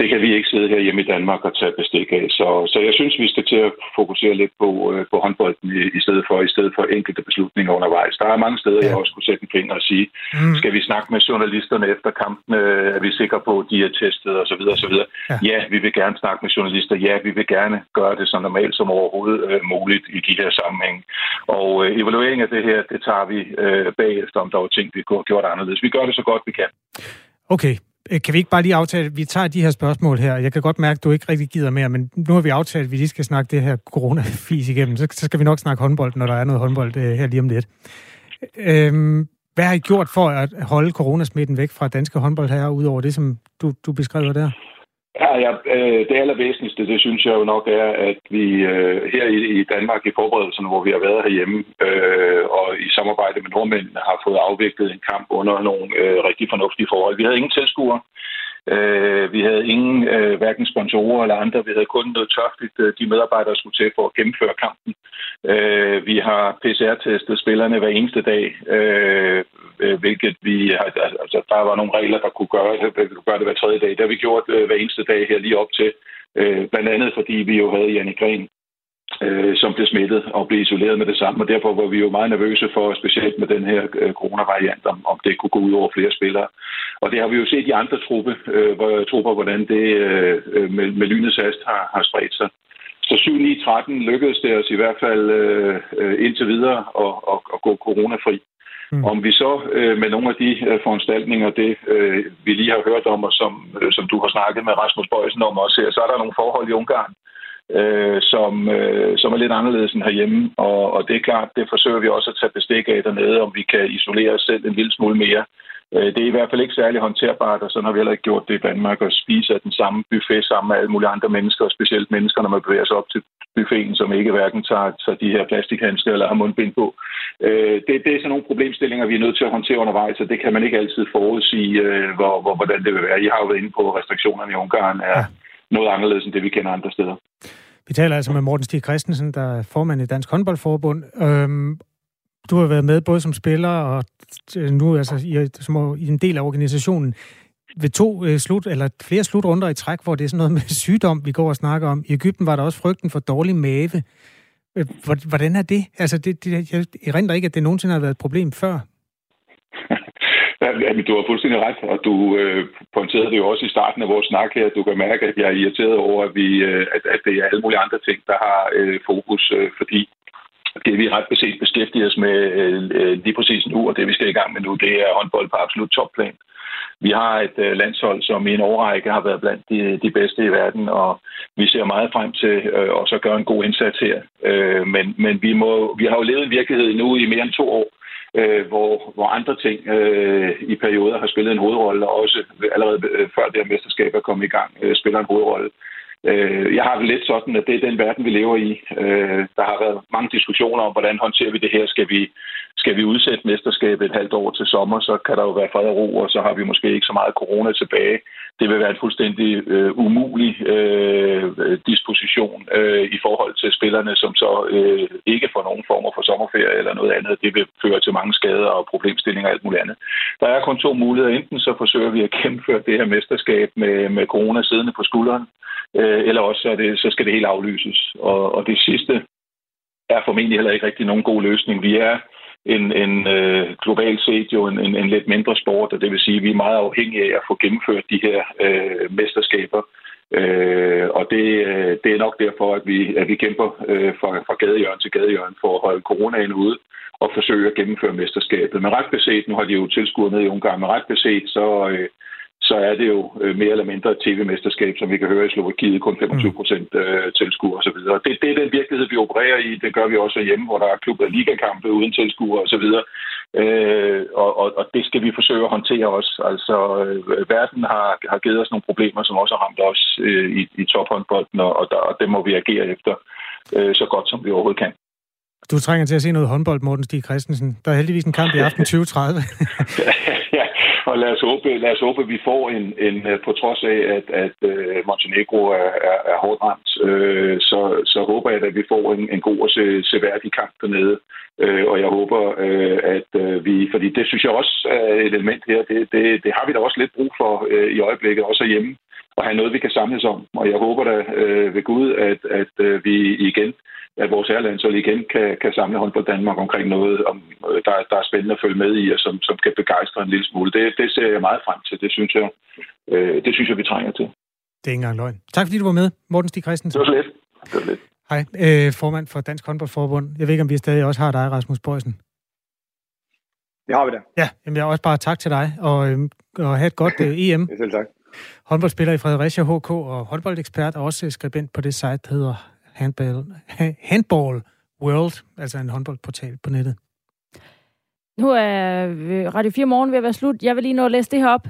Det kan vi ikke sidde her hjemme i Danmark og tage bestik af. Så, så jeg synes, vi skal til at fokusere lidt på, øh, på håndbolden i, i, stedet for, i stedet for enkelte beslutninger undervejs. Der er mange steder, ja. jeg også kunne sætte en finger og sige, mm. skal vi snakke med journalisterne efter kampen? Er vi sikre på, at de er testet osv. osv. Ja. ja, vi vil gerne snakke med journalister. Ja, vi vil gerne gøre det så normalt som overhovedet øh, muligt i de her sammenhæng. Og øh, evaluering af det her, det tager vi øh, bagefter om der var ting, vi kunne have gjort anderledes. Vi gør det så godt, vi kan. Okay. Øh, kan vi ikke bare lige aftale, at vi tager de her spørgsmål her? Jeg kan godt mærke, at du ikke rigtig gider mere, men nu har vi aftalt, at vi lige skal snakke det her corona-fis igennem. Så, så skal vi nok snakke håndbold, når der er noget håndbold øh, her lige om lidt. Øhm, hvad har I gjort for at holde coronasmitten væk fra danske håndboldherrer, udover det, som du, du beskriver der? Ja, ja øh, det allervæsentligste, det synes jeg jo nok er, at vi øh, her i, Danmark i forberedelserne, hvor vi har været herhjemme, øh, og i samarbejde med nordmændene, har fået afviklet en kamp under nogle rigtig fornuftige forhold. Vi havde ingen tilskuere. Vi havde ingen øh, hverken sponsorer eller andre. Vi havde kun noget tørftigt, øh, de medarbejdere skulle til for at gennemføre kampen. Øh, vi har PCR-testet spillerne hver eneste dag, øh, øh, hvilket vi har, altså, der var nogle regler, der kunne gøre, kunne gøre det hver tredje dag. Det har vi gjort øh, hver eneste dag her lige op til. Øh, blandt andet fordi vi jo havde Janne Gren øh, som blev smittet og blev isoleret med det samme. Og derfor var vi jo meget nervøse for, specielt med den her øh, coronavariant, om, om det kunne gå ud over flere spillere. Og det har vi jo set i andre truppe, øh, hvor, trupper, hvordan det øh, med, med lynets hast har, har spredt sig. Så 7-9-13 lykkedes det os i hvert fald øh, øh indtil videre at, at, at gå coronafri. Mm. Om vi så øh, med nogle af de øh, foranstaltninger, det øh, vi lige har hørt om, og som, øh, som du har snakket med Rasmus Bøjsen om også her, så er der nogle forhold i Ungarn, øh, som, øh, som er lidt anderledes end herhjemme. Og, og det er klart, det forsøger vi også at tage bestik af dernede, om vi kan isolere os selv en lille smule mere. Øh, det er i hvert fald ikke særlig håndterbart, og sådan har vi heller ikke gjort det i Danmark, at spise af den samme buffet sammen med alle mulige andre mennesker, og specielt mennesker, når man bevæger sig op til buffeten, som ikke hverken tager, tager de her plastikhandsker eller har mundbind på. Øh, det, det er sådan nogle problemstillinger, vi er nødt til at håndtere undervejs, og det kan man ikke altid forudsige, øh, hvor, hvor, hvordan det vil være. I har jo været inde på, at restriktionerne i Ungarn er noget anderledes end det, vi kender andre steder. Vi taler altså med Morten Stig Christensen, der er formand i Dansk Håndboldforbund. Øhm, du har været med både som spiller og øh, nu altså i, som i en del af organisationen ved to øh, slut, eller flere slutrunder i træk, hvor det er sådan noget med sygdom, vi går og snakker om. I Ægypten var der også frygten for dårlig mave. Øh, hvordan er det? Altså, det, det, jeg erindrer ikke, at det nogensinde har været et problem før. Jamen, du har fuldstændig ret, og du øh, pointerede det jo også i starten af vores snak her. Du kan mærke, at jeg er irriteret over, at, vi, øh, at, at det er alle mulige andre ting, der har øh, fokus, øh, fordi det vi ret beset beskæftiger os med øh, øh, lige præcis nu, og det vi skal i gang med nu, det er håndbold på absolut topplan. Vi har et øh, landshold, som i en årrække har været blandt de, de bedste i verden, og vi ser meget frem til øh, også at gøre en god indsats her. Øh, men men vi, må, vi har jo levet en virkelighed nu i mere end to år, øh, hvor, hvor andre ting øh, i perioder har spillet en hovedrolle, og også allerede øh, før det her mesterskab er kommet i gang, øh, spiller en hovedrolle. Øh, jeg har det lidt sådan, at det er den verden, vi lever i. Øh, der har været mange diskussioner om, hvordan håndterer vi det her. Skal vi, skal vi udsætte mesterskabet et halvt år til sommer, så kan der jo være fred og ro, og så har vi måske ikke så meget corona tilbage. Det vil være en fuldstændig øh, umulig øh, disposition øh, i forhold til spillerne, som så øh, ikke får nogen former for sommerferie eller noget andet. Det vil føre til mange skader og problemstillinger og alt muligt andet. Der er kun to muligheder. Enten så forsøger vi at gennemføre det her mesterskab med, med corona siddende på skulderen, øh, eller også så, det, så skal det helt aflyses. Og, og det sidste er formentlig heller ikke rigtig nogen god løsning. Vi er en, en øh, globalt set jo en, en, en lidt mindre sport, og det vil sige, at vi er meget afhængige af at få gennemført de her øh, mesterskaber. Øh, og det, øh, det er nok derfor, at vi, at vi kæmper øh, fra, fra gadehjørn til gadehjørn for at holde coronaen ude og forsøge at gennemføre mesterskabet. Men ret beset, nu har de jo tilskuer ned i Ungarn, men ret beset, så, øh, så er det jo øh, mere eller mindre et tv-mesterskab, som vi kan høre i Slovakiet, kun 25 procent øh, tilskuer osv. Det, det er den virkelighed, vi opererer i. Det gør vi også hjemme, hvor der er klubber ligakampe uden tilskuere osv. Øh, og, og, og det skal vi forsøge at håndtere også. Altså, øh, verden har, har givet os nogle problemer, som også har ramt os øh, i, i tophåndbolden, og, og, der, og det må vi agere efter øh, så godt, som vi overhovedet kan. Du trænger til at se noget håndbold, Morten Stig Christensen. Der er heldigvis en kamp i aften 2030. og lad os håbe, lad os håbe at vi får en, en øh, på trods af, at, at øh, Montenegro er, er, er hårdt ramt, øh, så, så håber jeg, at vi får en, en god og se, seværdig kamp dernede. Øh, og jeg håber, øh, at øh, vi, fordi det synes jeg også er et element her, det, det, det har vi da også lidt brug for øh, i øjeblikket, også hjemme, at have noget, vi kan samles om. Og jeg håber da uh, ved Gud, at, at uh, vi igen at vores ærlandshold igen kan, kan samle hånd på Danmark omkring noget, om, øh, der, der er spændende at følge med i, og som, som kan begejstre en lille smule. Det, det ser jeg meget frem til. Det synes jeg, øh, det synes jeg vi trænger til. Det er ikke engang løgn. Tak fordi du var med, Morten Stig Christensen. Det var så lidt. Det var lidt. Hej, øh, formand for Dansk Håndboldforbund. Jeg ved ikke, om vi stadig også har dig, Rasmus Bøjsen. Det har vi da. Ja, jamen jeg er også bare tak til dig, og, øh, og have et godt øh, EM. Ja, selv tak. Håndboldspiller i Fredericia HK og håndboldekspert, og også skribent på det site, der hedder Handball, Handball World, altså en håndboldportal på nettet. Nu er øh, Radio 4 morgen ved at være slut. Jeg vil lige nå at læse det her op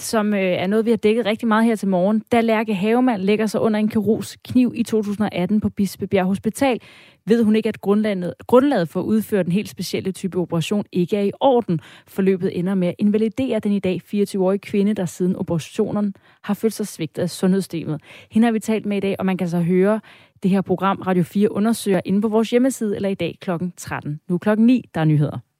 som øh, er noget, vi har dækket rigtig meget her til morgen. Da Lærke Havemann lægger sig under en kirurgs kniv i 2018 på Bispebjerg Hospital, ved hun ikke, at grundlaget, grundlaget for at udføre den helt specielle type operation ikke er i orden. Forløbet ender med at invalidere den i dag 24-årige kvinde, der siden operationen har følt sig svigtet af sundhedssystemet. Hende har vi talt med i dag, og man kan så høre det her program Radio 4 undersøger inde på vores hjemmeside eller i dag kl. 13. Nu klokken 9, der er nyheder.